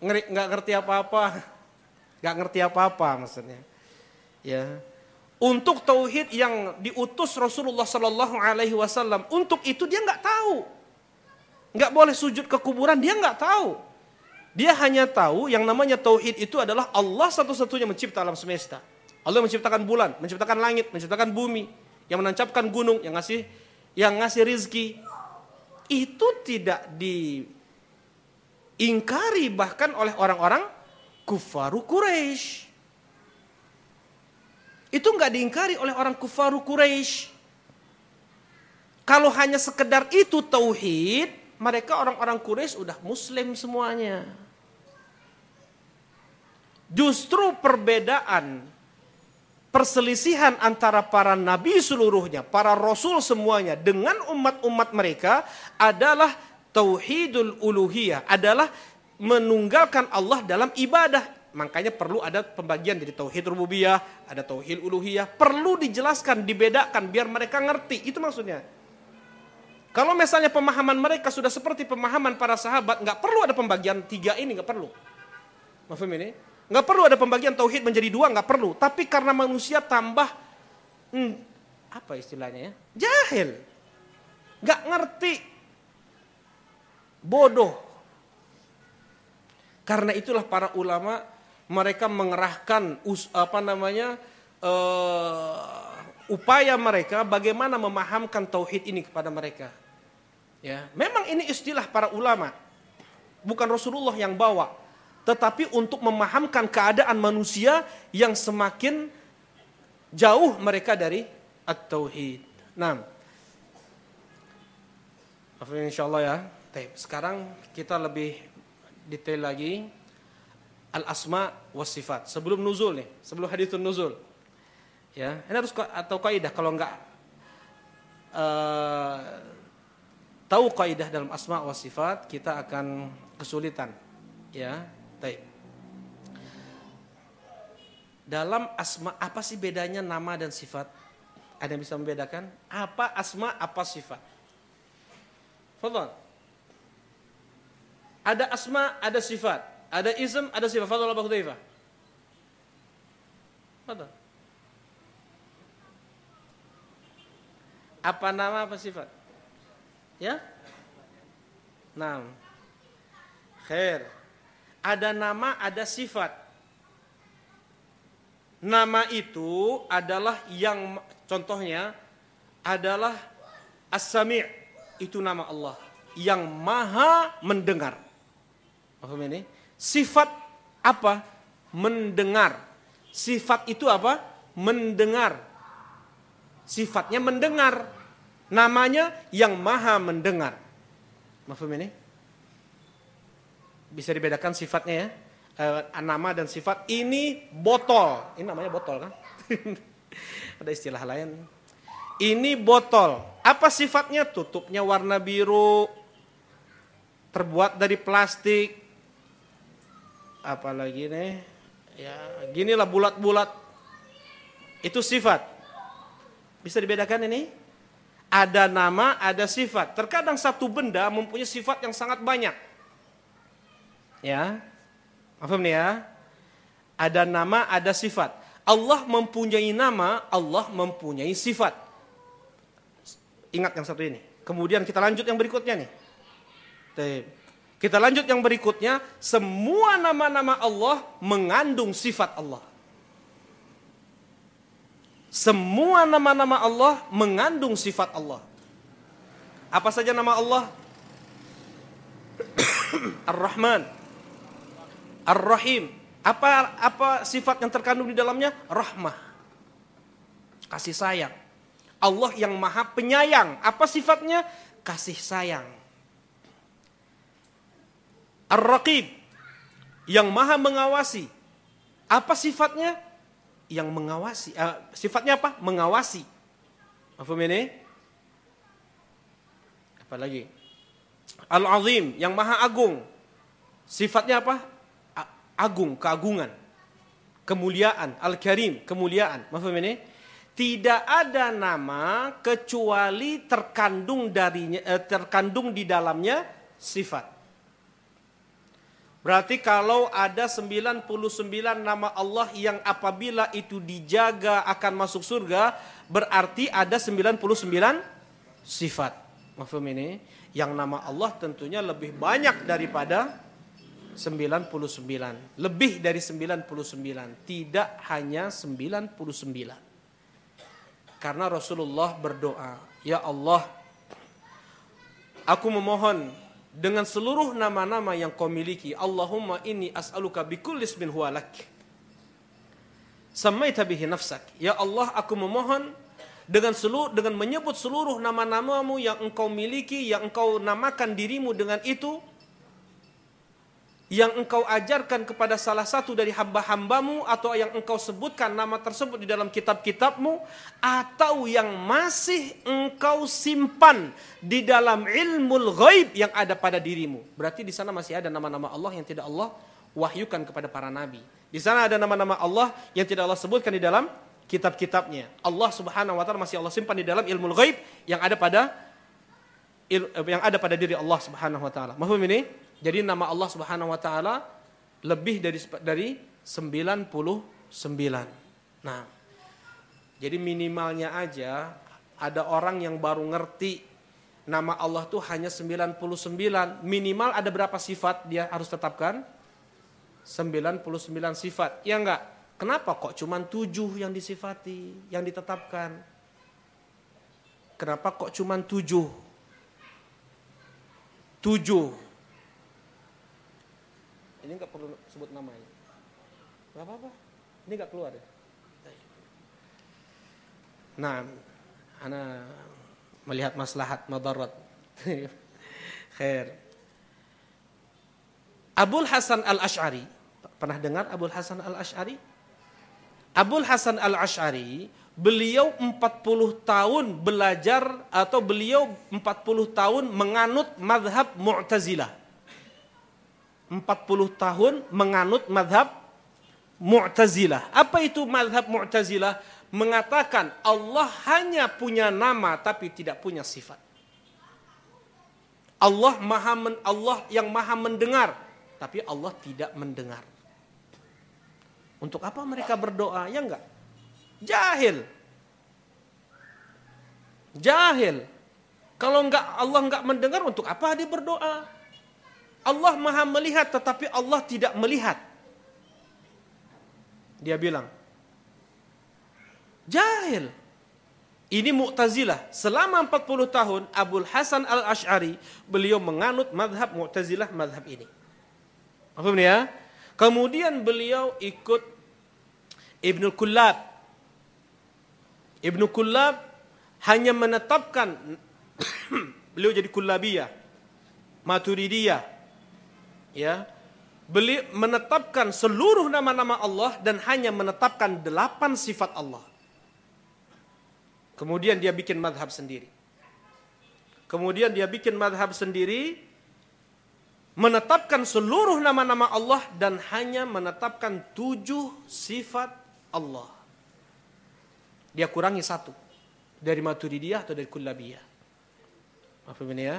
nggak ngerti apa-apa, nggak ngerti apa-apa maksudnya. Ya, untuk tauhid yang diutus Rasulullah Sallallahu Alaihi Wasallam, untuk itu dia nggak tahu, nggak boleh sujud ke kuburan, dia nggak tahu. Dia hanya tahu yang namanya tauhid itu adalah Allah satu-satunya mencipta alam semesta. Allah menciptakan bulan, menciptakan langit, menciptakan bumi, yang menancapkan gunung, yang ngasih yang ngasih rizki itu tidak diingkari bahkan oleh orang-orang kufaru Quraisy. Itu nggak diingkari oleh orang kufaru Quraisy. Kalau hanya sekedar itu tauhid, mereka orang-orang Quraisy udah muslim semuanya. Justru perbedaan perselisihan antara para nabi seluruhnya, para rasul semuanya dengan umat-umat mereka adalah tauhidul uluhiyah, adalah menunggalkan Allah dalam ibadah. Makanya perlu ada pembagian dari tauhid rububiyah, ada tauhid uluhiyah, perlu dijelaskan, dibedakan biar mereka ngerti. Itu maksudnya. Kalau misalnya pemahaman mereka sudah seperti pemahaman para sahabat, nggak perlu ada pembagian tiga ini, nggak perlu. Maaf ini? Nggak perlu ada pembagian tauhid menjadi dua, nggak perlu. Tapi karena manusia tambah, hmm, apa istilahnya ya? Jahil. Nggak ngerti. Bodoh. Karena itulah para ulama mereka mengerahkan us, apa namanya uh, upaya mereka bagaimana memahamkan tauhid ini kepada mereka. Ya, memang ini istilah para ulama. Bukan Rasulullah yang bawa, tetapi untuk memahamkan keadaan manusia yang semakin jauh mereka dari at-tauhid. Nah, insyaallah ya. Sekarang kita lebih detail lagi al-asma was sifat. Sebelum nuzul nih, sebelum hadithun nuzul. Ya, ini harus atau kaidah kalau enggak uh, tahu kaidah dalam asma was sifat, kita akan kesulitan. Ya, Baik. Dalam asma apa sih bedanya nama dan sifat? Ada yang bisa membedakan? Apa asma, apa sifat? Fadol. Ada asma, ada sifat. Ada ism, ada sifat. Fadol Abu Hudzaifah. Fadol. Apa nama, apa sifat? Ya? Nah. Khair. Ada nama, ada sifat. Nama itu adalah yang contohnya adalah As-Sami' itu nama Allah yang maha mendengar. Paham ini? Sifat apa? Mendengar. Sifat itu apa? Mendengar. Sifatnya mendengar. Namanya yang maha mendengar. Paham ini? Bisa dibedakan sifatnya ya. E, nama dan sifat ini botol. Ini namanya botol kan? Ada istilah lain. Ini botol. Apa sifatnya? Tutupnya warna biru. Terbuat dari plastik. Apalagi nih? Ya, ginilah bulat-bulat. Itu sifat. Bisa dibedakan ini? Ada nama, ada sifat. Terkadang satu benda mempunyai sifat yang sangat banyak Ya. Paham ya? Ada nama, ada sifat. Allah mempunyai nama, Allah mempunyai sifat. Ingat yang satu ini. Kemudian kita lanjut yang berikutnya nih. Kita lanjut yang berikutnya, semua nama-nama Allah mengandung sifat Allah. Semua nama-nama Allah mengandung sifat Allah. Apa saja nama Allah? Ar-Rahman, Ar-Rahim. Apa apa sifat yang terkandung di dalamnya? Rahmah. Kasih sayang. Allah yang maha penyayang. Apa sifatnya? Kasih sayang. Ar-Raqib yang maha mengawasi. Apa sifatnya? Yang mengawasi. Uh, sifatnya apa? Mengawasi. Apa ini? Apa lagi? Al-Azim yang maha agung. Sifatnya apa? Agung, keagungan. Kemuliaan, Al-Karim, kemuliaan. Maaf ini? Tidak ada nama kecuali terkandung darinya eh, terkandung di dalamnya sifat. Berarti kalau ada 99 nama Allah yang apabila itu dijaga akan masuk surga, berarti ada 99 sifat. Mafhum ini? Yang nama Allah tentunya lebih banyak daripada 99. Lebih dari 99. Tidak hanya 99. Karena Rasulullah berdoa, Ya Allah, aku memohon dengan seluruh nama-nama yang kau miliki. Allahumma inni as'aluka bikulli ismin huwa lak. Samaita bihi nafsak. Ya Allah, aku memohon dengan seluruh dengan menyebut seluruh nama-namamu yang engkau miliki, yang engkau namakan dirimu dengan itu, yang engkau ajarkan kepada salah satu dari hamba-hambamu atau yang engkau sebutkan nama tersebut di dalam kitab-kitabmu atau yang masih engkau simpan di dalam ilmu ghaib yang ada pada dirimu. Berarti di sana masih ada nama-nama Allah yang tidak Allah wahyukan kepada para nabi. Di sana ada nama-nama Allah yang tidak Allah sebutkan di dalam kitab-kitabnya. Allah Subhanahu wa taala masih Allah simpan di dalam ilmu ghaib yang ada pada yang ada pada diri Allah Subhanahu wa taala. Mahfum ini? Jadi nama Allah Subhanahu wa taala lebih dari dari 99. Nah, jadi minimalnya aja ada orang yang baru ngerti nama Allah tuh hanya 99. Minimal ada berapa sifat dia harus tetapkan? 99 sifat. Ya enggak? Kenapa kok cuma 7 yang disifati, yang ditetapkan? Kenapa kok cuma 7? 7 ini nggak perlu sebut namanya. Gak apa-apa. Ini nggak keluar ya. Nah, ana melihat maslahat madarat. Khair. Abul Hasan Al-Ash'ari. Pernah dengar Abul Hasan Al-Ash'ari? Abul Hasan Al-Ash'ari, beliau 40 tahun belajar atau beliau 40 tahun menganut madhab Mu'tazilah. 40 tahun menganut madhab Mu'tazilah. Apa itu madhab Mu'tazilah? Mengatakan Allah hanya punya nama tapi tidak punya sifat. Allah maha men, Allah yang maha mendengar tapi Allah tidak mendengar. Untuk apa mereka berdoa? Ya enggak. Jahil. Jahil. Kalau enggak Allah enggak mendengar untuk apa dia berdoa? Allah maha melihat tetapi Allah tidak melihat. Dia bilang, jahil. Ini Mu'tazilah. Selama 40 tahun Abdul Hasan Al-Ash'ari beliau menganut madhab Mu'tazilah madhab ini. Paham ya? Kemudian beliau ikut Ibnu Kullab. Ibnu Kullab hanya menetapkan beliau jadi Kullabiyah, Maturidiyah, ya beli menetapkan seluruh nama-nama Allah dan hanya menetapkan delapan sifat Allah. Kemudian dia bikin madhab sendiri. Kemudian dia bikin madhab sendiri, menetapkan seluruh nama-nama Allah dan hanya menetapkan tujuh sifat Allah. Dia kurangi satu dari Maturidiyah atau dari Kullabiyah. Ini ya?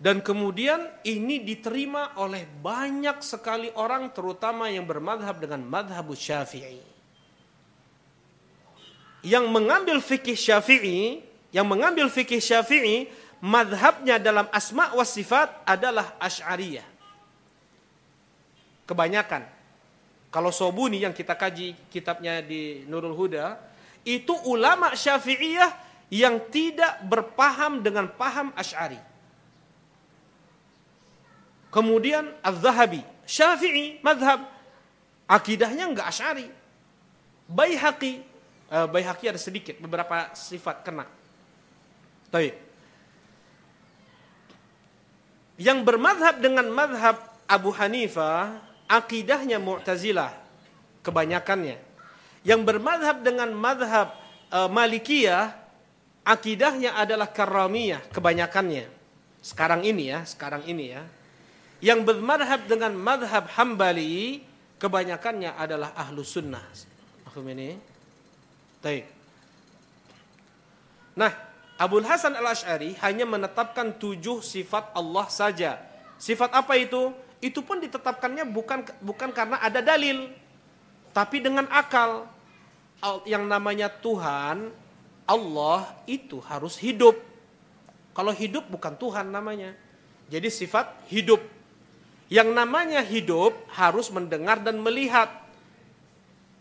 Dan kemudian ini diterima oleh banyak sekali orang terutama yang bermadhab dengan madhab syafi'i. Yang mengambil fikih syafi'i, yang mengambil fikih syafi'i, madhabnya dalam asma wa sifat adalah ash'ariyah. Kebanyakan. Kalau Sobuni yang kita kaji kitabnya di Nurul Huda, itu ulama syafi'iyah yang tidak berpaham dengan paham ash'ari. Kemudian Az-Zahabi, Syafi'i, madhab. Akidahnya enggak Asy'ari. Baihaqi, Uh, Baihaqi ada sedikit beberapa sifat kena. Baik. Yang bermadhab dengan madhab Abu Hanifah, akidahnya Mu'tazilah, kebanyakannya. Yang bermadhab dengan madhab uh, Malikiyah, akidahnya adalah Karamiyah, kebanyakannya. Sekarang ini ya, sekarang ini ya. Yang bermadhab dengan madhab Hambali, kebanyakannya adalah ahlu sunnah. Aku ini. Baik. Nah, Abu Hasan al Ashari hanya menetapkan tujuh sifat Allah saja. Sifat apa itu? Itu pun ditetapkannya bukan bukan karena ada dalil, tapi dengan akal. Yang namanya Tuhan, Allah itu harus hidup. Kalau hidup bukan Tuhan namanya. Jadi sifat hidup. Yang namanya hidup harus mendengar dan melihat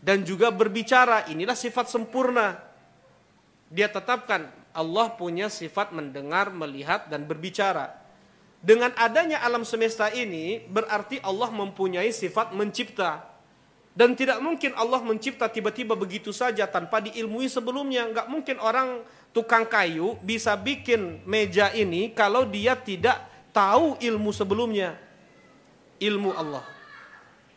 dan juga berbicara. Inilah sifat sempurna. Dia tetapkan Allah punya sifat mendengar, melihat dan berbicara. Dengan adanya alam semesta ini berarti Allah mempunyai sifat mencipta. Dan tidak mungkin Allah mencipta tiba-tiba begitu saja tanpa diilmui sebelumnya. Enggak mungkin orang tukang kayu bisa bikin meja ini kalau dia tidak tahu ilmu sebelumnya ilmu Allah.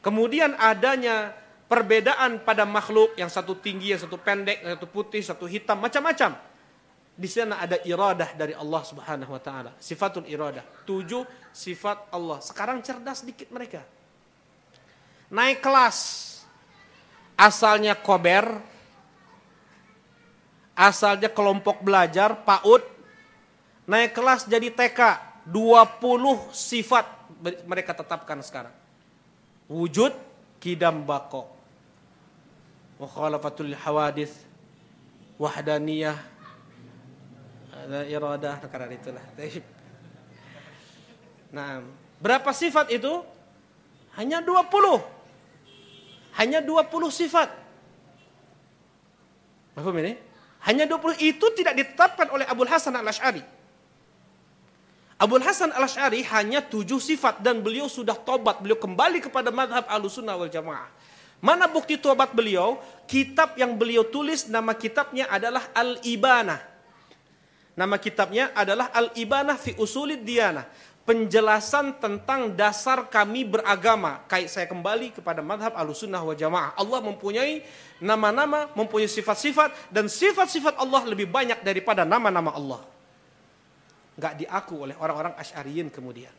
Kemudian adanya perbedaan pada makhluk yang satu tinggi, yang satu pendek, yang satu putih, satu hitam, macam-macam. Di sana ada iradah dari Allah Subhanahu wa taala. Sifatul iradah. Tujuh sifat Allah. Sekarang cerdas sedikit mereka. Naik kelas. Asalnya kober, asalnya kelompok belajar, PAUD, naik kelas jadi TK, 20 sifat mereka tetapkan sekarang. Wujud kidam bako. Mukhalafatul hawadith. Wahdaniyah. Ada iradah. Karena itulah. Nah, berapa sifat itu? Hanya 20. Hanya 20 sifat. Paham ini? Hanya 20 itu tidak ditetapkan oleh Abu Hasan al-Ash'ari. Abu Hasan al Ashari hanya tujuh sifat dan beliau sudah tobat. Beliau kembali kepada madhab al-sunnah wal jamaah. Mana bukti tobat beliau? Kitab yang beliau tulis nama kitabnya adalah Al-Ibanah. Nama kitabnya adalah Al-Ibanah fi usulid diyanah. Penjelasan tentang dasar kami beragama. Kayak saya kembali kepada madhab al-sunnah wal jamaah. Allah mempunyai nama-nama, mempunyai sifat-sifat. Dan sifat-sifat Allah lebih banyak daripada nama-nama Allah nggak diaku oleh orang-orang Asy'ariyin kemudian.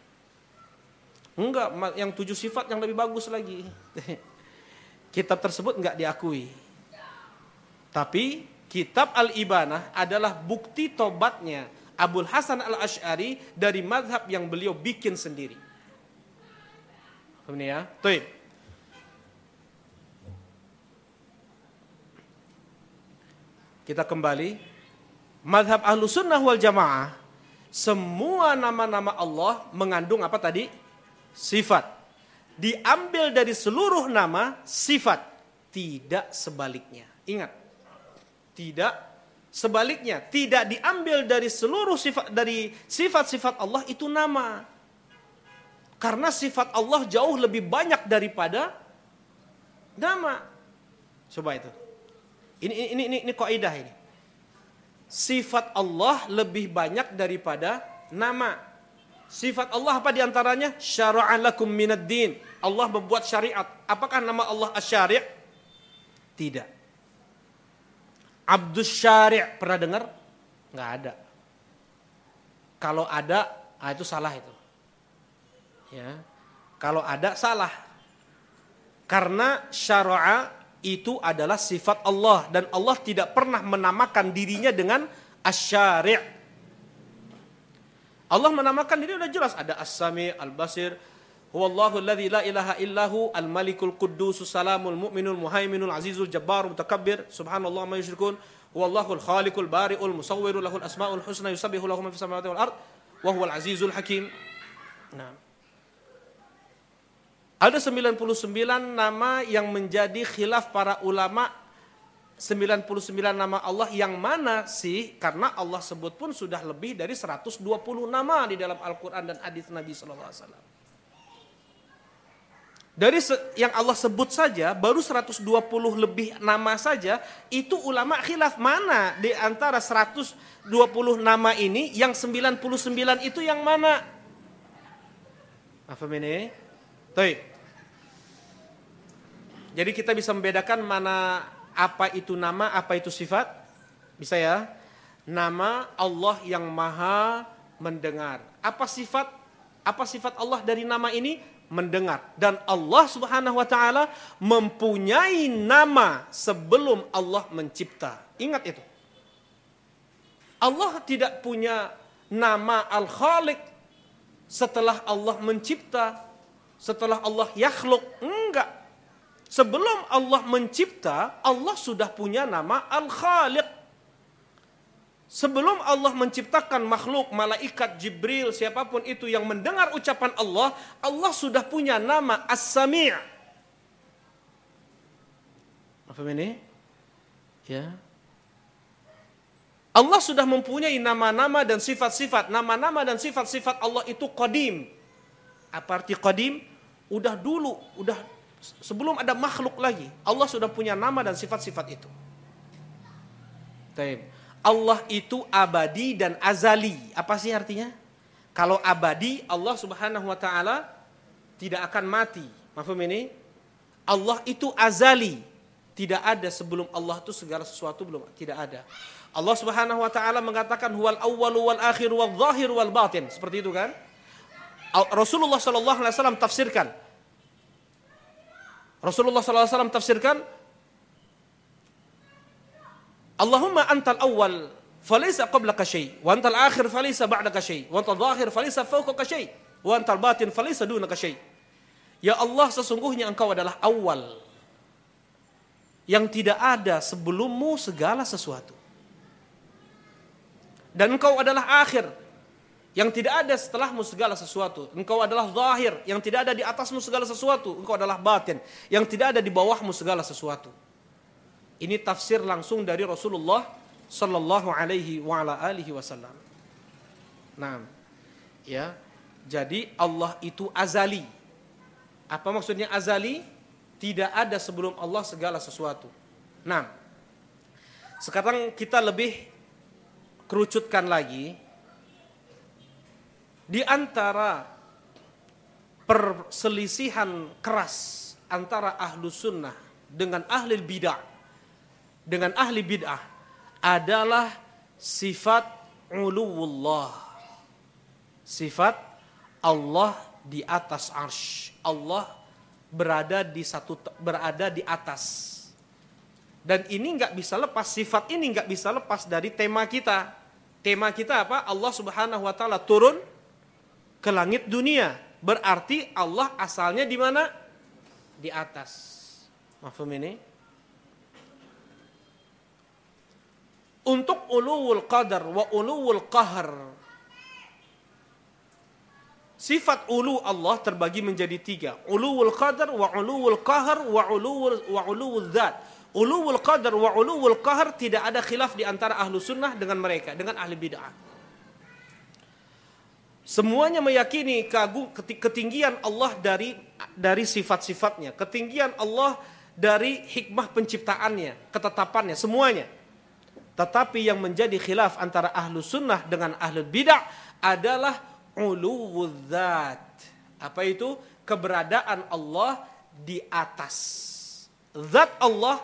Enggak, yang tujuh sifat yang lebih bagus lagi. Kitab tersebut nggak diakui. Tapi kitab Al-Ibanah adalah bukti tobatnya Abul Hasan Al-Asy'ari dari madhab yang beliau bikin sendiri. Ini ya. Tuh. Kita kembali. Madhab Ahlu Sunnah wal Jamaah semua nama-nama Allah mengandung apa tadi? Sifat. Diambil dari seluruh nama sifat, tidak sebaliknya. Ingat. Tidak sebaliknya, tidak diambil dari seluruh sifat dari sifat-sifat Allah itu nama. Karena sifat Allah jauh lebih banyak daripada nama. Coba itu. Ini ini ini ini kaidah ini sifat Allah lebih banyak daripada nama. Sifat Allah apa di antaranya? Syara'an lakum minad din. Allah membuat syariat. Apakah nama Allah asyari' Tidak. Abdus syari' pernah dengar? Nggak ada. Kalau ada, ah itu salah itu. Ya. Kalau ada salah. Karena syara'a itu adalah sifat Allah dan Allah tidak pernah menamakan dirinya dengan asyari' Allah menamakan diri sudah jelas ada as-sami al-basir huwallahu alladhi la ilaha illahu al-malikul quddus salamul mu'minul muhaiminul azizul jabbar mutakabbir subhanallah ma yusyrikun huwallahu al-khaliqul bari'ul musawwirul lahul asmaul husna yusabbihu lahu ma fis samawati wal ard wa huwal azizul hakim. Nah ada 99 nama yang menjadi khilaf para ulama 99 nama Allah yang mana sih? Karena Allah sebut pun sudah lebih dari 120 nama di dalam Al-Quran dan hadis Nabi SAW. Dari yang Allah sebut saja baru 120 lebih nama saja itu ulama khilaf mana di antara 120 nama ini yang 99 itu yang mana? Apa ini? Baik. Jadi kita bisa membedakan mana apa itu nama, apa itu sifat? Bisa ya? Nama Allah yang Maha mendengar. Apa sifat apa sifat Allah dari nama ini? mendengar dan Allah Subhanahu wa taala mempunyai nama sebelum Allah mencipta. Ingat itu. Allah tidak punya nama Al-Khaliq setelah Allah mencipta, setelah Allah yakhluk. Enggak. Sebelum Allah mencipta, Allah sudah punya nama Al-Khaliq. Sebelum Allah menciptakan makhluk, malaikat, Jibril, siapa pun itu yang mendengar ucapan Allah, Allah sudah punya nama As-Sami'. Apa ini? Ya. Allah sudah mempunyai nama-nama dan sifat-sifat. Nama-nama dan sifat-sifat Allah itu qadim. Apa arti qadim? Udah dulu, udah sebelum ada makhluk lagi. Allah sudah punya nama dan sifat-sifat itu. Allah itu abadi dan azali. Apa sih artinya? Kalau abadi, Allah Subhanahu wa taala tidak akan mati. Mafhum ini? Allah itu azali. Tidak ada sebelum Allah itu segala sesuatu belum tidak ada. Allah Subhanahu wa taala mengatakan huwal awwalu wal akhir wal zahir wal batin. Seperti itu kan? Rasulullah sallallahu alaihi wasallam tafsirkan. Rasulullah wasallam tafsirkan Allahumma antal awal falaysa qablaka syai wa antal akhir falaysa ba'daka syai wa antal zahir falaysa fawqaka syai wa antal batin falaysa dunaka syai Ya Allah sesungguhnya engkau adalah awal yang tidak ada sebelummu segala sesuatu. Dan engkau adalah akhir yang tidak ada setelahmu segala sesuatu. Engkau adalah zahir yang tidak ada di atasmu segala sesuatu. Engkau adalah batin yang tidak ada di bawahmu segala sesuatu. Ini tafsir langsung dari Rasulullah sallallahu alaihi wa ala alihi wasallam. Nah, ya. Jadi Allah itu azali. Apa maksudnya azali? Tidak ada sebelum Allah segala sesuatu. Nah, sekarang kita lebih kerucutkan lagi di antara perselisihan keras antara ahlu sunnah dengan ahli bidah dengan ahli bid'ah adalah sifat uluwullah. Sifat Allah di atas arsh. Allah berada di satu berada di atas. Dan ini nggak bisa lepas sifat ini nggak bisa lepas dari tema kita. Tema kita apa? Allah Subhanahu wa taala turun ke langit dunia. Berarti Allah asalnya di mana? Di atas. Mafhum ini? untuk uluwul qadar wa uluwul qahar. Sifat ulu Allah terbagi menjadi tiga. Uluwul qadar wa uluwul qahar wa uluwul, wa uluwul dhat. Uluwul qadar wa uluwul qahar tidak ada khilaf di antara ahlu sunnah dengan mereka, dengan ahli bid'ah. Semuanya meyakini ketinggian Allah dari dari sifat-sifatnya, ketinggian Allah dari hikmah penciptaannya, ketetapannya, semuanya. Tetapi yang menjadi khilaf antara ahlu sunnah dengan ahlu bidah adalah uluwudzat. Apa itu? Keberadaan Allah di atas. Zat Allah